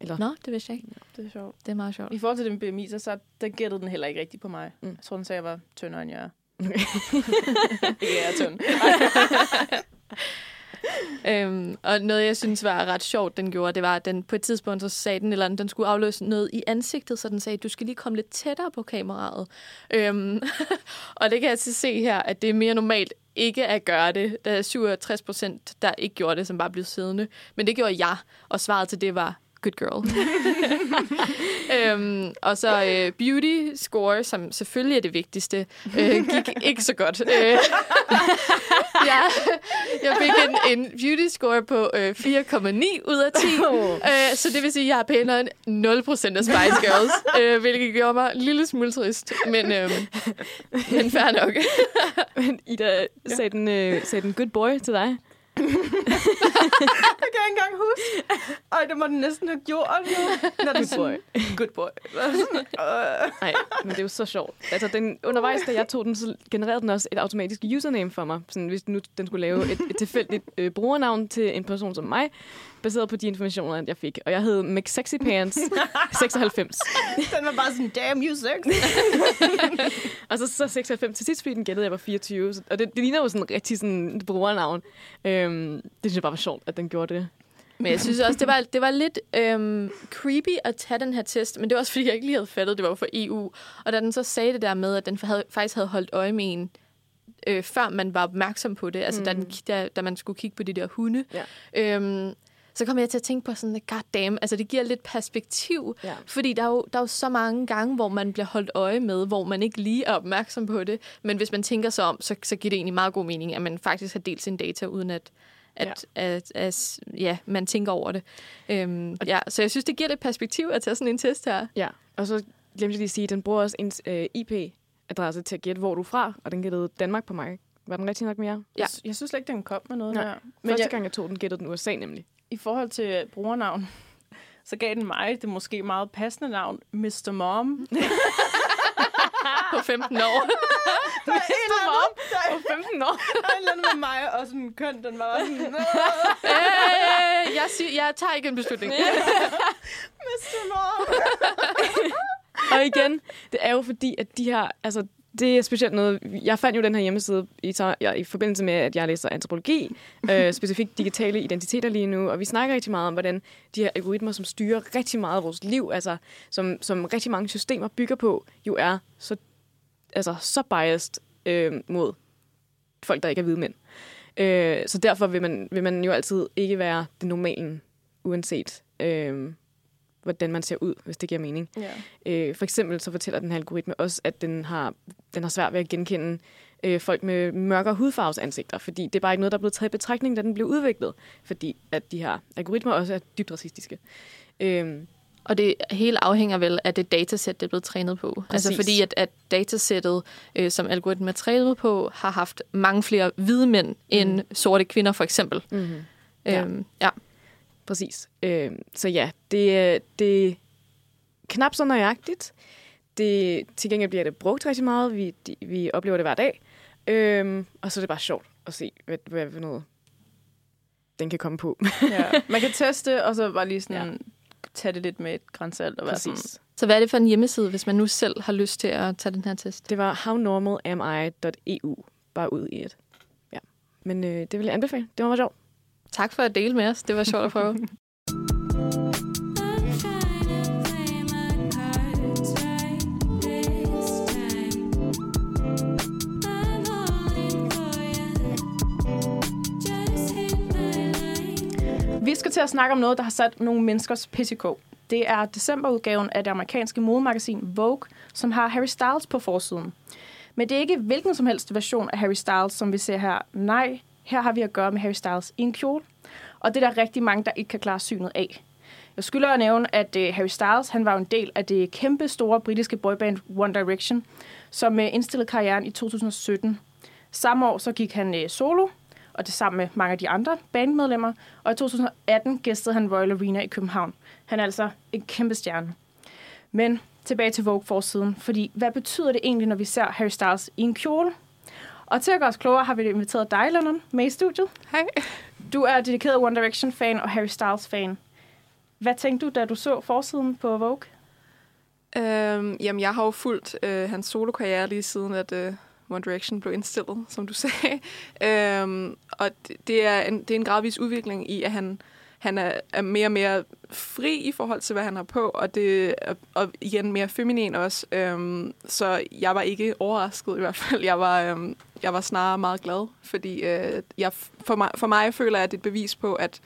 Eller, Nå, det vidste jeg ikke. Det er sjovt. Det er meget sjovt. I forhold til den BMI, så, så den gættede den heller ikke rigtigt på mig. Mm. Mm. Jeg tror, den sagde, at jeg var tyndere, end jeg er. Okay. ikke jeg er tynd. Øhm, og noget, jeg synes var ret sjovt, den gjorde, det var, at den på et tidspunkt så sagde den, eller den skulle afløse noget i ansigtet, så den sagde, du skal lige komme lidt tættere på kameraet. Øhm, og det kan jeg så se her, at det er mere normalt ikke at gøre det. Der er 67 procent, der ikke gjorde det, som bare blev siddende. Men det gjorde jeg, og svaret til det var, good girl. øhm, og så øh, beauty score, som selvfølgelig er det vigtigste, øh, gik ikke så godt. Øh, ja, jeg fik en, en beauty score på øh, 4,9 ud af 10. øh, så det vil sige, at jeg er pænere end 0% af Spice Girls, øh, hvilket gjorde mig en lille smule trist. Men, øh, men fair nok. Men Ida, sagde, den, øh, sagde den good boy til dig? Det kan jeg ikke engang huske. Ej, det må den næsten have gjort. Jo. Når den Good boy. Good boy. Nej, men det er jo så sjovt. Altså, den, undervejs, da jeg tog den, så genererede den også et automatisk username for mig. Sådan, hvis nu den skulle lave et, et tilfældigt øh, brugernavn til en person som mig, baseret på de informationer, jeg fik. Og jeg hed McSexyPants 96. Den var bare sådan, damn, you sex. Og så, så 96 til sidst, fordi den gættede, jeg var 24. Så, og det, det ligner jo sådan rigtig sådan brugernavn. Øhm, det synes jeg bare var sjovt, at den gjorde det. Men jeg synes også, det var, det var lidt øhm, creepy at tage den her test, men det var også, fordi jeg ikke lige havde fattet, det var for EU. Og da den så sagde det der med, at den havde, faktisk havde holdt øje med en, øh, før man var opmærksom på det, altså mm. da, den, da, da man skulle kigge på de der hunde, Ja. øhm, så kom jeg til at tænke på sådan, god damn, altså det giver lidt perspektiv, Ja. fordi der er, jo, der er jo så mange gange, hvor man bliver holdt øje med, hvor man ikke lige er opmærksom på det, men hvis man tænker sig om, så, så giver det egentlig meget god mening, at man faktisk har delt sin data, uden at, at, ja. At, at, ja, man tænker over det. Øhm, ja, så jeg synes, det giver lidt perspektiv at tage sådan en test her. Ja, og så glemte jeg lige at sige, at den bruger også ens øh, IP-adresse til at gætte, hvor du er fra, og den gættede Danmark på mig. Var den rigtig nok mere? Ja. Jeg, jeg synes slet ikke, den kom med noget Nej. der. Men Første jeg- gang, jeg tog den, gættede den USA nemlig. I forhold til brugernavn, så gav den mig det måske meget passende navn, Mr. Mom. På 15 år. Der er en eller anden, der er, På 15 år. der er en eller anden med mig, og sådan køn, den var sådan, øh, jeg, siger, jeg tager ikke en beslutning. Mr. Mom. Og igen, det er jo fordi, at de her, altså, det er specielt noget... Jeg fandt jo den her hjemmeside i, ja, i forbindelse med, at jeg læser antropologi, øh, specifikt digitale identiteter lige nu, og vi snakker rigtig meget om, hvordan de her algoritmer, som styrer rigtig meget af vores liv, altså som, som rigtig mange systemer bygger på, jo er så, altså, så biased øh, mod folk, der ikke er hvide mænd. Øh, så derfor vil man, vil man jo altid ikke være det normalen, uanset øh, hvordan man ser ud, hvis det giver mening. Ja. Øh, for eksempel så fortæller den her algoritme også, at den har, den har svært ved at genkende øh, folk med mørkere hudfarves ansigter, fordi det er bare ikke noget, der er blevet taget i betragtning, da den blev udviklet, fordi at de her algoritmer også er dybt racistiske. Øh, Og det hele afhænger vel af det datasæt, det er blevet trænet på. Præcis. Altså Præcis. fordi at, at datasættet, øh, som algoritmen er trænet på, har haft mange flere hvide mænd mm. end sorte kvinder, for eksempel. mm-hmm. Ja. Øhm, ja. Præcis. Øh, så ja, det, er- det er knap så nøjagtigt. Det, til gengæld bliver det brugt rigtig meget. Vi, de, vi oplever det hver dag. Øh, og så er det bare sjovt at se, hvad, hvad for noget den kan komme på. ja. Man kan teste, og så bare lige sådan ja. tage det lidt med et grænsalt og være sådan, Præcis. Så hvad er det for en hjemmeside, hvis man nu selv har lyst til at tage den her test? Det var hownormalami.eu. Bare ud i et. Ja. Men øh, det vil jeg anbefale. Det var meget sjovt. Tak for at dele med os. Det var sjovt at prøve. Vi skal til at snakke om noget, der har sat nogle menneskers pissikå. Det er decemberudgaven af det amerikanske modemagasin Vogue, som har Harry Styles på forsiden. Men det er ikke hvilken som helst version af Harry Styles, som vi ser her. Nej, her har vi at gøre med Harry Styles i en kjole. Og det er der rigtig mange, der ikke kan klare synet af. Jeg skylder at nævne, at øh, Harry Styles han var jo en del af det kæmpe store britiske boyband One Direction, som øh, indstillede karrieren i 2017. Samme år så gik han øh, solo, og det sammen med mange af de andre bandmedlemmer. Og i 2018 gæstede han Royal Arena i København. Han er altså en kæmpe stjerne. Men tilbage til Vogue-forsiden, fordi hvad betyder det egentlig, når vi ser Harry Styles i en kjole? Og til at gøre os klogere, har vi inviteret dig, Lennon, med i studiet. Hej. Du er dedikeret One Direction-fan og Harry Styles-fan. Hvad tænkte du, da du så forsiden på Vogue? Øhm, jamen, jeg har jo fulgt øh, hans solokarriere lige siden, at øh, One Direction blev indstillet, som du sagde. øhm, og det, det, er en, det er en gradvis udvikling i, at han, han er, er mere og mere fri i forhold til, hvad han har på, og det er og igen mere feminin også. Øhm, så jeg var ikke overrasket i hvert fald. Jeg var, øhm, jeg var snarere meget glad, fordi øh, jeg, for, mig, for mig føler jeg, at det er et bevis på, at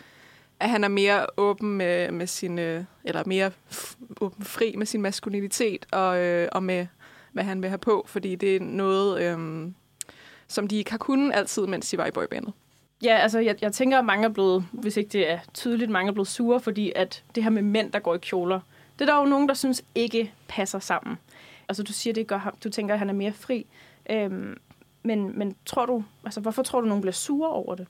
at han er mere åben med, med sin, øh, eller mere f- åben fri med sin maskulinitet og, øh, og med, hvad han vil have på, fordi det er noget, øh, som de ikke har kunnet altid, mens de var i boybandet. Ja, altså jeg, jeg tænker, at mange er blevet, hvis ikke det er tydeligt, mange er blevet sure, fordi at det her med mænd, der går i kjoler, det er der jo nogen, der synes ikke passer sammen. Altså du siger, det gør ham, du tænker, at han er mere fri. Øhm, men, men tror du, altså hvorfor tror du, nogen bliver sure over det?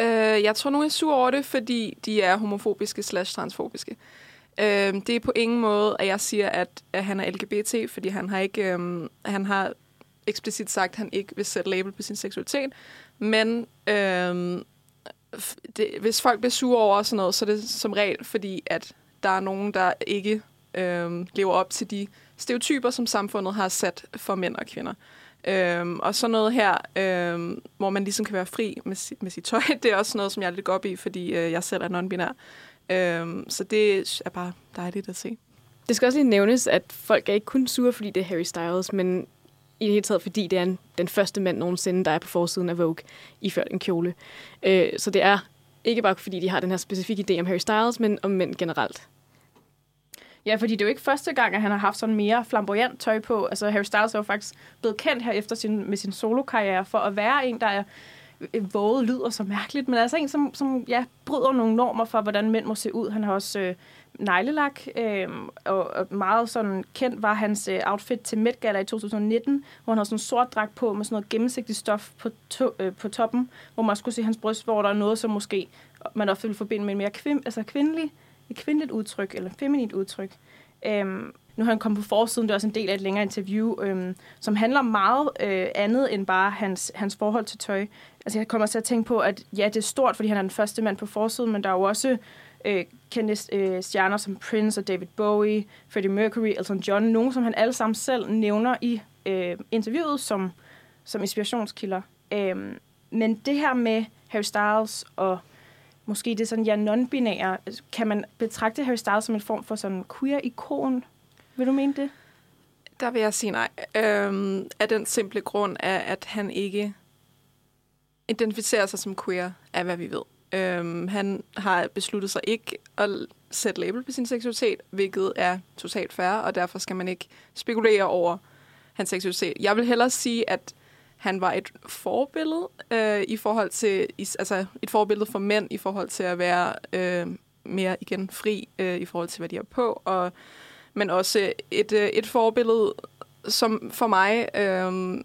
Øh, jeg tror, nogen er sure over det, fordi de er homofobiske slash transfobiske. Øh, det er på ingen måde, at jeg siger, at, at han er LGBT, fordi han har ikke, øh, han har eksplicit sagt, at han ikke vil sætte label på sin seksualitet. Men øhm, det, hvis folk bliver sure over sådan noget, så er det som regel, fordi at der er nogen, der ikke øhm, lever op til de stereotyper, som samfundet har sat for mænd og kvinder. Øhm, og sådan noget her, øhm, hvor man ligesom kan være fri med, si- med sit tøj, det er også noget, som jeg er lidt går op i, fordi øh, jeg selv er non-binær. Øhm, så det er bare dejligt at se. Det skal også lige nævnes, at folk er ikke kun sure, fordi det er Harry Styles, men i det hele taget, fordi det er en, den første mand nogensinde, der er på forsiden af Vogue, iført en kjole. Øh, så det er ikke bare fordi, de har den her specifikke idé om Harry Styles, men om mænd generelt. Ja, fordi det er jo ikke første gang, at han har haft sådan mere flamboyant tøj på. Altså Harry Styles er jo faktisk blevet kendt her efter sin, med sin solokarriere for at være en, der er øh, våget lyder så mærkeligt, men altså en, som, som ja, bryder nogle normer for, hvordan mænd må se ud. Han har også øh, neglelak, øh, og, og meget sådan kendt var hans øh, outfit til Met Gala i 2019, hvor han havde sådan en sort dragt på med sådan noget gennemsigtigt stof på, to, øh, på toppen, hvor man skulle se hans bryst, hvor der er noget, som måske man ofte ville forbinde med en mere kvim, altså kvindelig, et kvindeligt udtryk, eller feminint udtryk. Øhm, nu har han kommet på forsiden, det er også en del af et længere interview, øhm, som handler meget øh, andet end bare hans, hans forhold til tøj. Altså jeg kommer til at tænke på, at ja, det er stort, fordi han er den første mand på forsiden, men der er jo også øh, kendte øh, stjerner som Prince og David Bowie, Freddie Mercury, Elton John, nogen som han alle sammen selv nævner i øh, interviewet som, som inspirationskilder. Øh, men det her med Harry Styles og måske det sådan, ja, non-binære, kan man betragte Harry Styles som en form for sådan queer-ikon? Vil du mene det? Der vil jeg sige nej. Øhm, af den simple grund er, at han ikke identificerer sig som queer, af hvad vi ved. Øhm, han har besluttet sig ikke at sætte label på sin seksualitet, hvilket er totalt fair, og derfor skal man ikke spekulere over hans seksualitet. Jeg vil hellere sige, at han var et forbillede øh, i forhold til, altså et forbillede for mænd i forhold til at være øh, mere igen fri øh, i forhold til, hvad de har på, og, men også et, øh, et forbillede, som for mig, øh,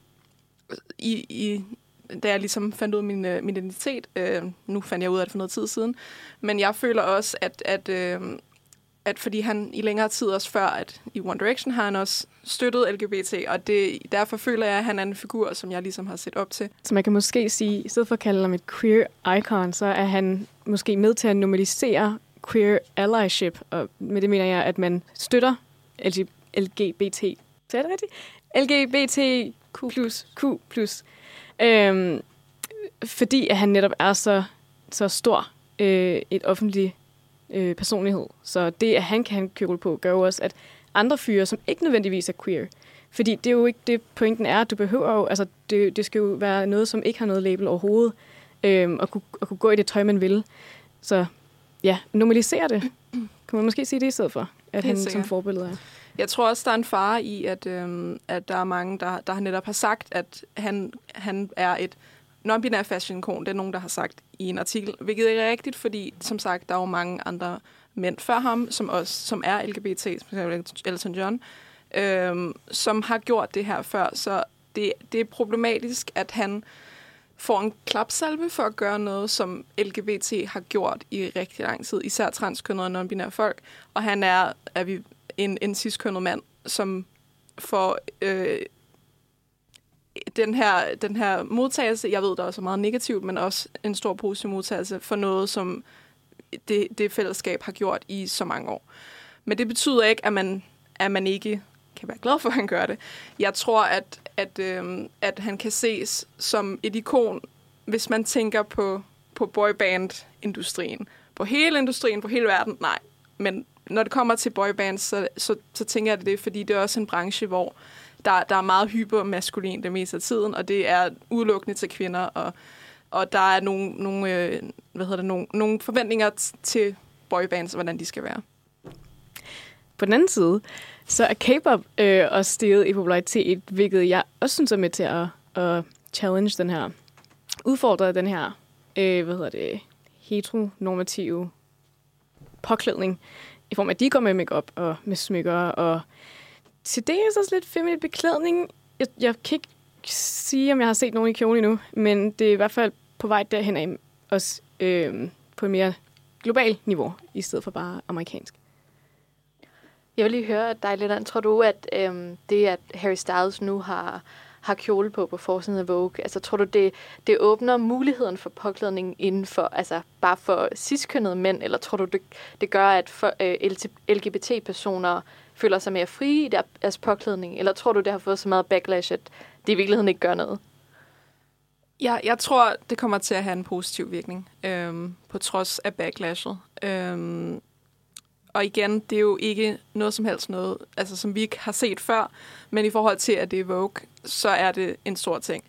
i, i, da jeg ligesom fandt ud af min, øh, min identitet, øh, nu fandt jeg ud af det for noget tid siden, men jeg føler også, at, at, øh, at fordi han i længere tid også før, at i One Direction har han også støttet LGBT, og det, derfor føler jeg, at han er en figur, som jeg ligesom har set op til. Så man kan måske sige, i stedet for at kalde ham et queer icon, så er han måske med til at normalisere queer allyship, og med det mener jeg, at man støtter LGBT. Så er det rigtigt? LGBTQ+. Q+. plus Øhm, fordi at han netop er så, så stor øh, et offentlig øh, personlighed. Så det, at han kan have en kjole på, gør jo også, at andre fyre, som ikke nødvendigvis er queer, fordi det er jo ikke det, pointen er. Du behøver jo, altså det, det skal jo være noget, som ikke har noget label overhovedet, øhm, og, kunne, og kunne gå i det tøj, man vil. Så ja, normalisere det. Kan man måske sige det i stedet for, at han som forbillede er. Jeg tror også, der er en fare i, at, øhm, at der er mange, der, der netop har sagt, at han, han er et non-binær fashion-ikon. Det er nogen, der har sagt i en artikel, hvilket er rigtigt, fordi som sagt, der er jo mange andre mænd før ham, som også som er LGBT, som Elton John, øhm, som har gjort det her før. Så det, det er problematisk, at han får en klapsalve for at gøre noget, som LGBT har gjort i rigtig lang tid, især transkønnede og non-binære folk. Og han er, er vi en, en ciskønnet mand, som får øh, den, her, den her modtagelse, jeg ved, der er meget negativt, men også en stor positiv modtagelse for noget, som det, det fællesskab har gjort i så mange år. Men det betyder ikke, at man, at man ikke kan være glad for, at han gør det. Jeg tror, at, at, øh, at han kan ses som et ikon, hvis man tænker på, på boyband-industrien. På hele industrien, på hele verden, nej. Men når det kommer til boybands, så, så, så tænker jeg det, fordi det er også en branche, hvor der, der er meget hypermaskulin det meste af tiden, og det er udelukkende til kvinder, og, og der er nogle, nogle, øh, hvad hedder det, nogle, nogle forventninger til boybands, hvordan de skal være. På den anden side, så er K-pop øh, også steget i popularitet, hvilket jeg også synes er med til at, at challenge den her, udfordre den her, øh, hvad hedder det, heteronormative påklædning, i form af, at de går med makeup og med smykker, og til det er så lidt feminin beklædning. Jeg, jeg kan ikke sige, om jeg har set nogen i kjole endnu, men det er i hvert fald på vej derhen af, også øh, på et mere globalt niveau, i stedet for bare amerikansk. Jeg vil lige høre dig lidt, tror du, at øhm, det, at Harry Styles nu har, har kjole på på forsiden af Vogue, altså tror du, det, det åbner muligheden for påklædning inden for, altså bare for ciskønnede mænd, eller tror du, det, det gør, at for, øh, LGBT-personer føler sig mere frie i deres påklædning, eller tror du, det har fået så meget backlash, at det i virkeligheden ikke gør noget? Ja, jeg tror, det kommer til at have en positiv virkning, øhm, på trods af backlashet. Øhm, og igen, det er jo ikke noget som helst noget, altså, som vi ikke har set før, men i forhold til, at det er Vogue, så er det en stor ting.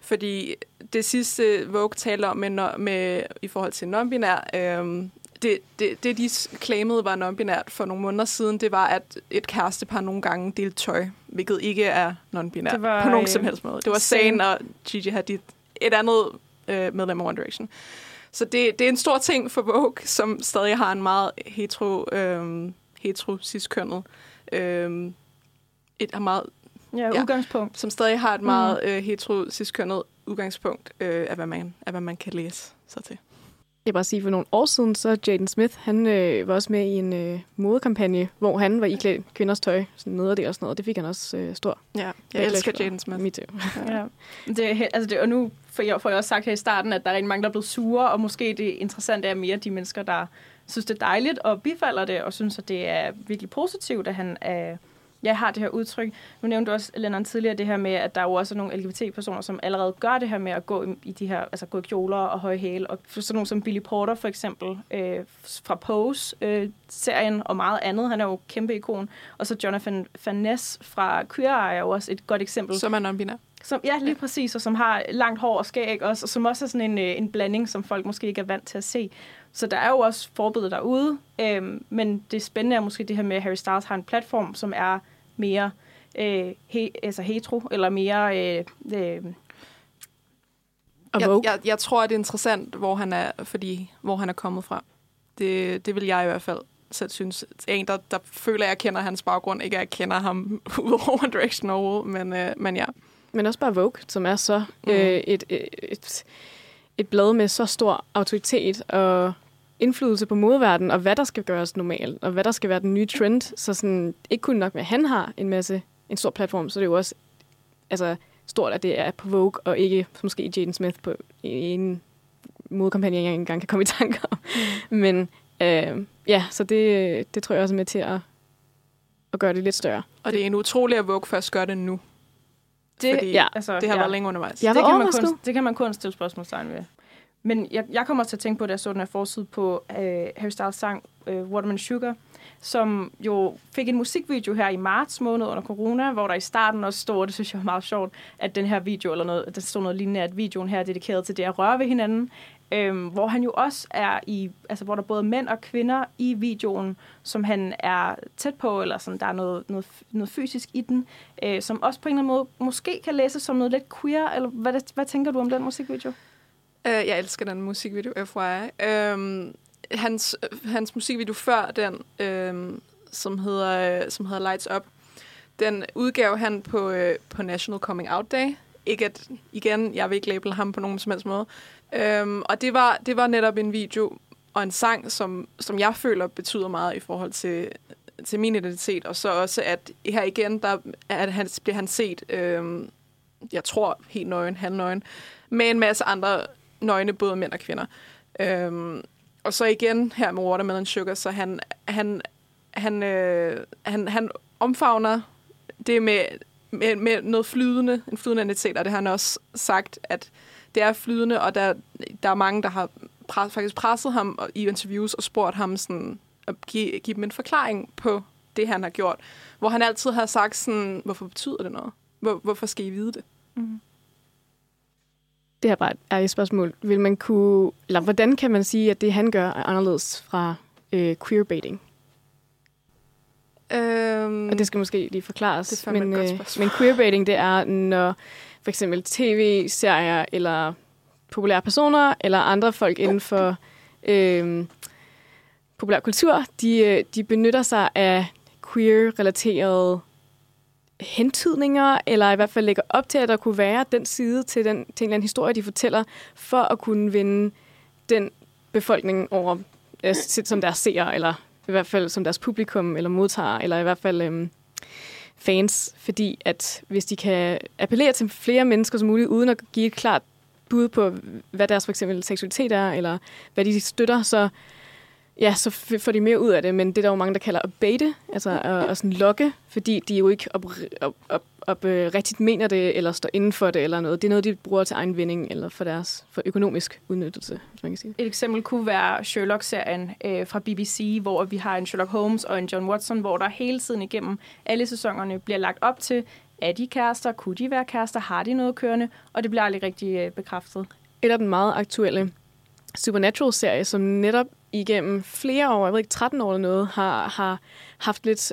Fordi det sidste Vogue taler om med, med, i forhold til non-binær, øhm, det, det, det, de claimede var non-binært for nogle måneder siden, det var, at et kærestepar nogle gange delte tøj, hvilket ikke er non-binært på nogen som helst måde. Det var Zayn og Gigi Hadid, et andet øh, medlem af One Direction. Så det, det er en stor ting for Vogue, som stadig har en meget hetero, øh, hetero cis-kønnet, øh, et har meget Ja, ja, udgangspunkt. Som stadig har et meget mm. øh, hetero cis-kønnet udgangspunkt øh, af, hvad man, af, hvad man kan læse sig til. Jeg vil bare sige, for nogle år siden, så Jaden Smith, han øh, var også med i en øh, modekampagne, hvor han var iklædt kvinders tøj, sådan nederdel og sådan noget. Det fik han også øh, stor. Ja, jeg elsker Jaden Smith. Me too. ja. Det er, altså det, og nu for jeg, får jeg også sagt her i starten, at der er rigtig mange, der er blevet sure, og måske det interessante er mere de mennesker, der synes, det er dejligt og bifalder det, og synes, at det er virkelig positivt, at han øh, er, jeg har det her udtryk. Nu nævnte du også, Lennon, tidligere det her med, at der er jo også nogle LGBT-personer, som allerede gør det her med at gå i, de her, altså gå i kjoler og høje hæle. Og sådan nogle som Billy Porter for eksempel, øh, fra Pose-serien øh, og meget andet. Han er jo kæmpe ikon. Og så Jonathan Van Ness fra Queer Eye er jo også et godt eksempel. Som er non-binær. Som, ja, lige præcis, og som har langt hår og skæg også, og som også er sådan en, øh, en blanding, som folk måske ikke er vant til at se. Så der er jo også forbilleder derude, øhm, men det spændende er måske det her med, at Harry Styles har en platform, som er mere øh, he, altså hetero, eller mere... Øh, øh, jeg, jeg, jeg tror, at det er interessant, hvor han er, fordi, hvor han er kommet fra. Det, det vil jeg i hvert fald selv synes. En, der, der føler, at jeg kender hans baggrund, ikke at jeg kender ham ud over One Direction overhovedet, men, øh, men ja. Men også bare Vogue, som er så mm. øh, et, et, et, et blad med så stor autoritet og indflydelse på modeverdenen, og hvad der skal gøres normalt, og hvad der skal være den nye trend. Så sådan, ikke kun nok med, at han har en masse, en stor platform, så det er jo også altså, stort, at det er på Vogue, og ikke måske Jaden Smith på en modekampagne, jeg ikke engang kan komme i tanke om. Mm. Men øh, ja, så det, det tror jeg også er med til at, at gøre det lidt større. Og det er en utrolig, at Vogue først gør det nu. Det, Fordi ja, altså, det har ja. været længe undervejs. Jeg det, kan man kun, det kan man kun stille spørgsmålstegn ved. Men jeg, jeg kommer til at tænke på, da jeg så den her forside på uh, Harry Styles sang uh, Waterman Sugar, som jo fik en musikvideo her i marts måned under corona, hvor der i starten også stod, det synes jeg var meget sjovt, at den her video, eller noget, der stod noget lignende, at videoen her er dedikeret til det at røre ved hinanden, øhm, hvor han jo også er i, altså hvor der både er mænd og kvinder i videoen, som han er tæt på, eller sådan, der er noget, noget, noget fysisk i den, øh, som også på en eller anden måde måske kan læses som noget lidt queer, eller hvad, hvad tænker du om den musikvideo? Uh, jeg elsker den musikvideo, FYI. Um, øhm, hans, hans musikvideo før den, um, som, hedder, som hedder Lights Up, den udgav han på, uh, på National Coming Out Day. Ikke at, igen, jeg vil ikke label ham på nogen som helst måde. Øhm, og det var, det var netop en video og en sang, som, som jeg føler betyder meget i forhold til, til min identitet. Og så også, at her igen, der at han, bliver han set, øhm, jeg tror helt nøgen, han nøgen, med en masse andre nøgne, både mænd og kvinder. Øhm, og så igen her med Watermelon Sugar, så han, han, han, øh, han, han omfavner det med, med, med noget flydende, en flydende identitet, og det har han også sagt, at det er flydende, og der, der er mange, der har pres, faktisk presset ham i interviews og spurgt ham sådan, at give, give dem en forklaring på det, han har gjort. Hvor han altid har sagt sådan, hvorfor betyder det noget? Hvor, hvorfor skal I vide det? Mm. Det er bare et spørgsmål. Vil man kunne, eller hvordan kan man sige, at det, han gør, er anderledes fra øh, queerbaiting? Um, og det skal måske lige forklares. Det er men, øh, men queerbaiting, det er, når for eksempel tv-serier eller populære personer eller andre folk inden for øh, populær kultur, de, øh, de benytter sig af queer-relaterede hentydninger, eller i hvert fald lægger op til, at der kunne være den side til, den, til en eller anden historie, de fortæller, for at kunne vinde den befolkning over, øh, som deres seere, eller i hvert fald som deres publikum, eller modtager, eller i hvert fald øhm, fans, fordi at hvis de kan appellere til flere mennesker som muligt, uden at give et klart bud på, hvad deres for eksempel seksualitet er, eller hvad de støtter, så, ja, så får de mere ud af det. Men det er der jo mange, der kalder at baite, altså at, at sådan lokke, fordi de jo ikke op, op, op, op, øh, rigtigt mener det, eller står inden for det, eller noget. Det er noget, de bruger til egen vinding, eller for deres for økonomisk udnyttelse, hvis man kan sige. Et eksempel kunne være Sherlock-serien øh, fra BBC, hvor vi har en Sherlock Holmes og en John Watson, hvor der hele tiden igennem alle sæsonerne bliver lagt op til, er de kærester? Kunne de være kærester? Har de noget kørende? Og det bliver aldrig rigtig øh, bekræftet. Et af den meget aktuelle Supernatural-serie, som netop igennem flere år, jeg ved ikke, 13 år eller noget, har, har haft lidt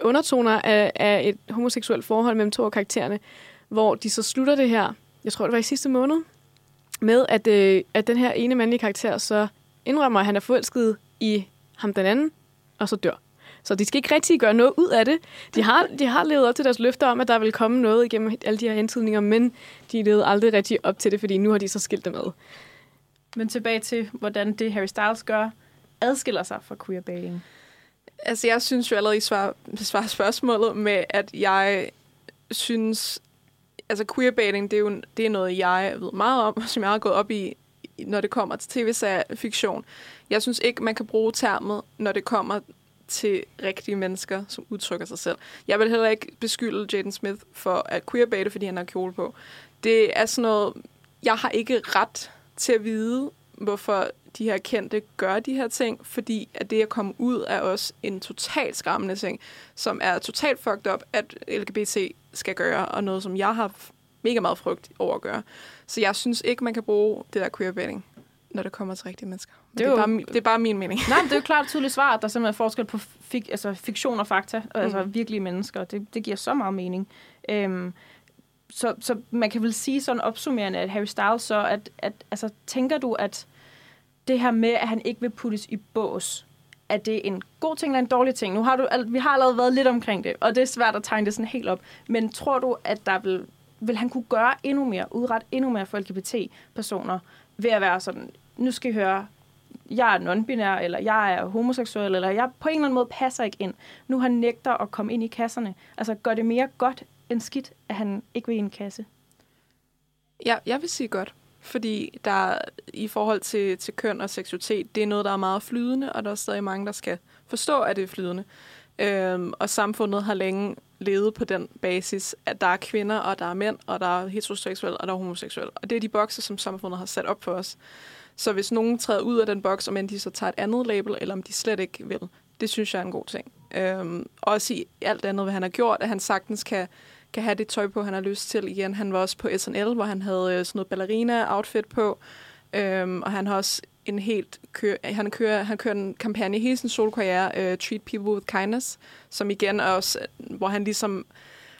undertoner af, af et homoseksuelt forhold mellem to af karaktererne, hvor de så slutter det her, jeg tror det var i sidste måned, med at, øh, at den her ene mandlige karakter så indrømmer, at han er forelsket i ham den anden, og så dør. Så de skal ikke rigtig gøre noget ud af det. De har, de har levet op til deres løfter om, at der vil komme noget igennem alle de her hentydninger, men de levede aldrig rigtig op til det, fordi nu har de så skilt det med. Men tilbage til, hvordan det Harry Styles gør, adskiller sig fra queerbaiting. Altså, jeg synes jo allerede, I svarer, svarer spørgsmålet med, at jeg synes, altså queerbaiting, det er jo det er noget, jeg ved meget om, som jeg har gået op i, når det kommer til tv-serier fiktion. Jeg synes ikke, man kan bruge termet, når det kommer til rigtige mennesker, som udtrykker sig selv. Jeg vil heller ikke beskylde Jaden Smith for at queerbaite, fordi han har kjole på. Det er sådan noget, jeg har ikke ret til at vide, hvorfor de her kendte gør de her ting, fordi at det at komme ud er også en totalt skræmmende ting, som er totalt fucked up, at LGBT skal gøre, og noget, som jeg har mega meget frygt over at gøre. Så jeg synes ikke, man kan bruge det der queerbaiting, når det kommer til rigtige mennesker. Men det, er, det, er bare, det er bare min mening. Nej, men det er jo klart et tydeligt svar, at der simpelthen er forskel på fik, altså fiktion og fakta, mm. altså virkelige mennesker. Det, det giver så meget mening. Øhm, så, så man kan vel sige sådan opsummerende, at Harry Styles så, at, at altså, tænker du, at det her med, at han ikke vil puttes i bås, er det en god ting eller en dårlig ting? Nu har du, al- vi har allerede været lidt omkring det, og det er svært at tegne det sådan helt op. Men tror du, at der vil, vil han kunne gøre endnu mere, udret endnu mere for LGBT-personer, ved at være sådan, nu skal I høre, jeg er non-binær, eller jeg er homoseksuel, eller jeg på en eller anden måde passer ikke ind. Nu han nægter at komme ind i kasserne. Altså, gør det mere godt end skidt, at han ikke vil i en kasse? Ja, jeg vil sige godt. Fordi der i forhold til, til køn og seksualitet, det er noget, der er meget flydende, og der er stadig mange, der skal forstå, at det er flydende. Øhm, og samfundet har længe levet på den basis, at der er kvinder, og der er mænd, og der er heteroseksuelle, og der er homoseksuelle. Og det er de bokse, som samfundet har sat op for os. Så hvis nogen træder ud af den boks, om end de så tager et andet label, eller om de slet ikke vil, det synes jeg er en god ting. Øhm, også i alt andet, hvad han har gjort, at han sagtens kan, kan have det tøj på, han har lyst til igen. Han var også på SNL, hvor han havde øh, sådan noget ballerina-outfit på, øhm, og han har også en helt kø- han kører, han kører en kampagne hele sin solkarriere uh, Treat People With Kindness, som igen er også, øh, hvor han ligesom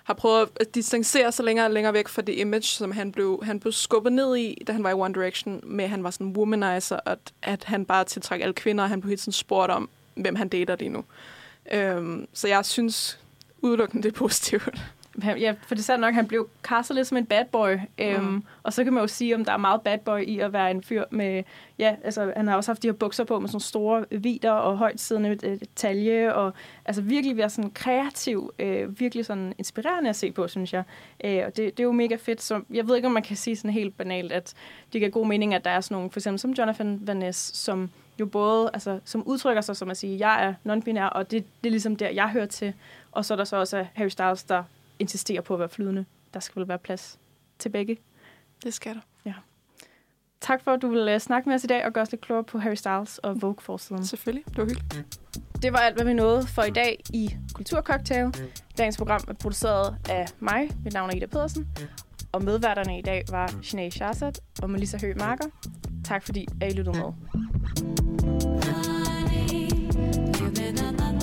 har prøvet at distancere sig længere og længere væk fra det image, som han blev, han blev skubbet ned i, da han var i One Direction, med at han var sådan en womanizer, og at, at han bare tiltrækker alle kvinder, og han blev helt sådan spurgt om, hvem han dater lige nu. Øhm, så jeg synes udelukkende, det er positivt. Han- Ja, for det er sandt nok, han blev castet lidt som en bad boy. Øhm, Mm. Og så kan man jo sige, om der er meget bad boy i at være en fyr med... Ja, altså han har også haft de her bukser på med sådan store vider og højt siddende øh, talje. Og altså virkelig være sådan kreativ. Øh, virkelig sådan inspirerende at se på, synes jeg. Øh, og det, det er jo mega fedt. Så jeg ved ikke, om man kan sige sådan helt banalt, at det giver god mening, at der er sådan nogle, for eksempel som Jonathan Van Ness, som jo både, altså, som udtrykker sig som at sige, jeg er non-binær, og det, det er ligesom der, jeg hører til. Og så er der så også Harry Styles, der insisterer på at være flydende. Der skal vel være plads til begge. Det skal der. Ja. Tak for, at du vil uh, snakke med os i dag og gøre os lidt klogere på Harry Styles og Vogue-forsiden. Selvfølgelig. Det var hyggeligt. Det var alt, hvad vi nåede for i dag i Kulturcocktail. Dagens program er produceret af mig. Mit navn er Ida Pedersen. Og medværterne i dag var Sinead Shahzad og Melissa Høgh Marker. Tak fordi, I lyttede med. The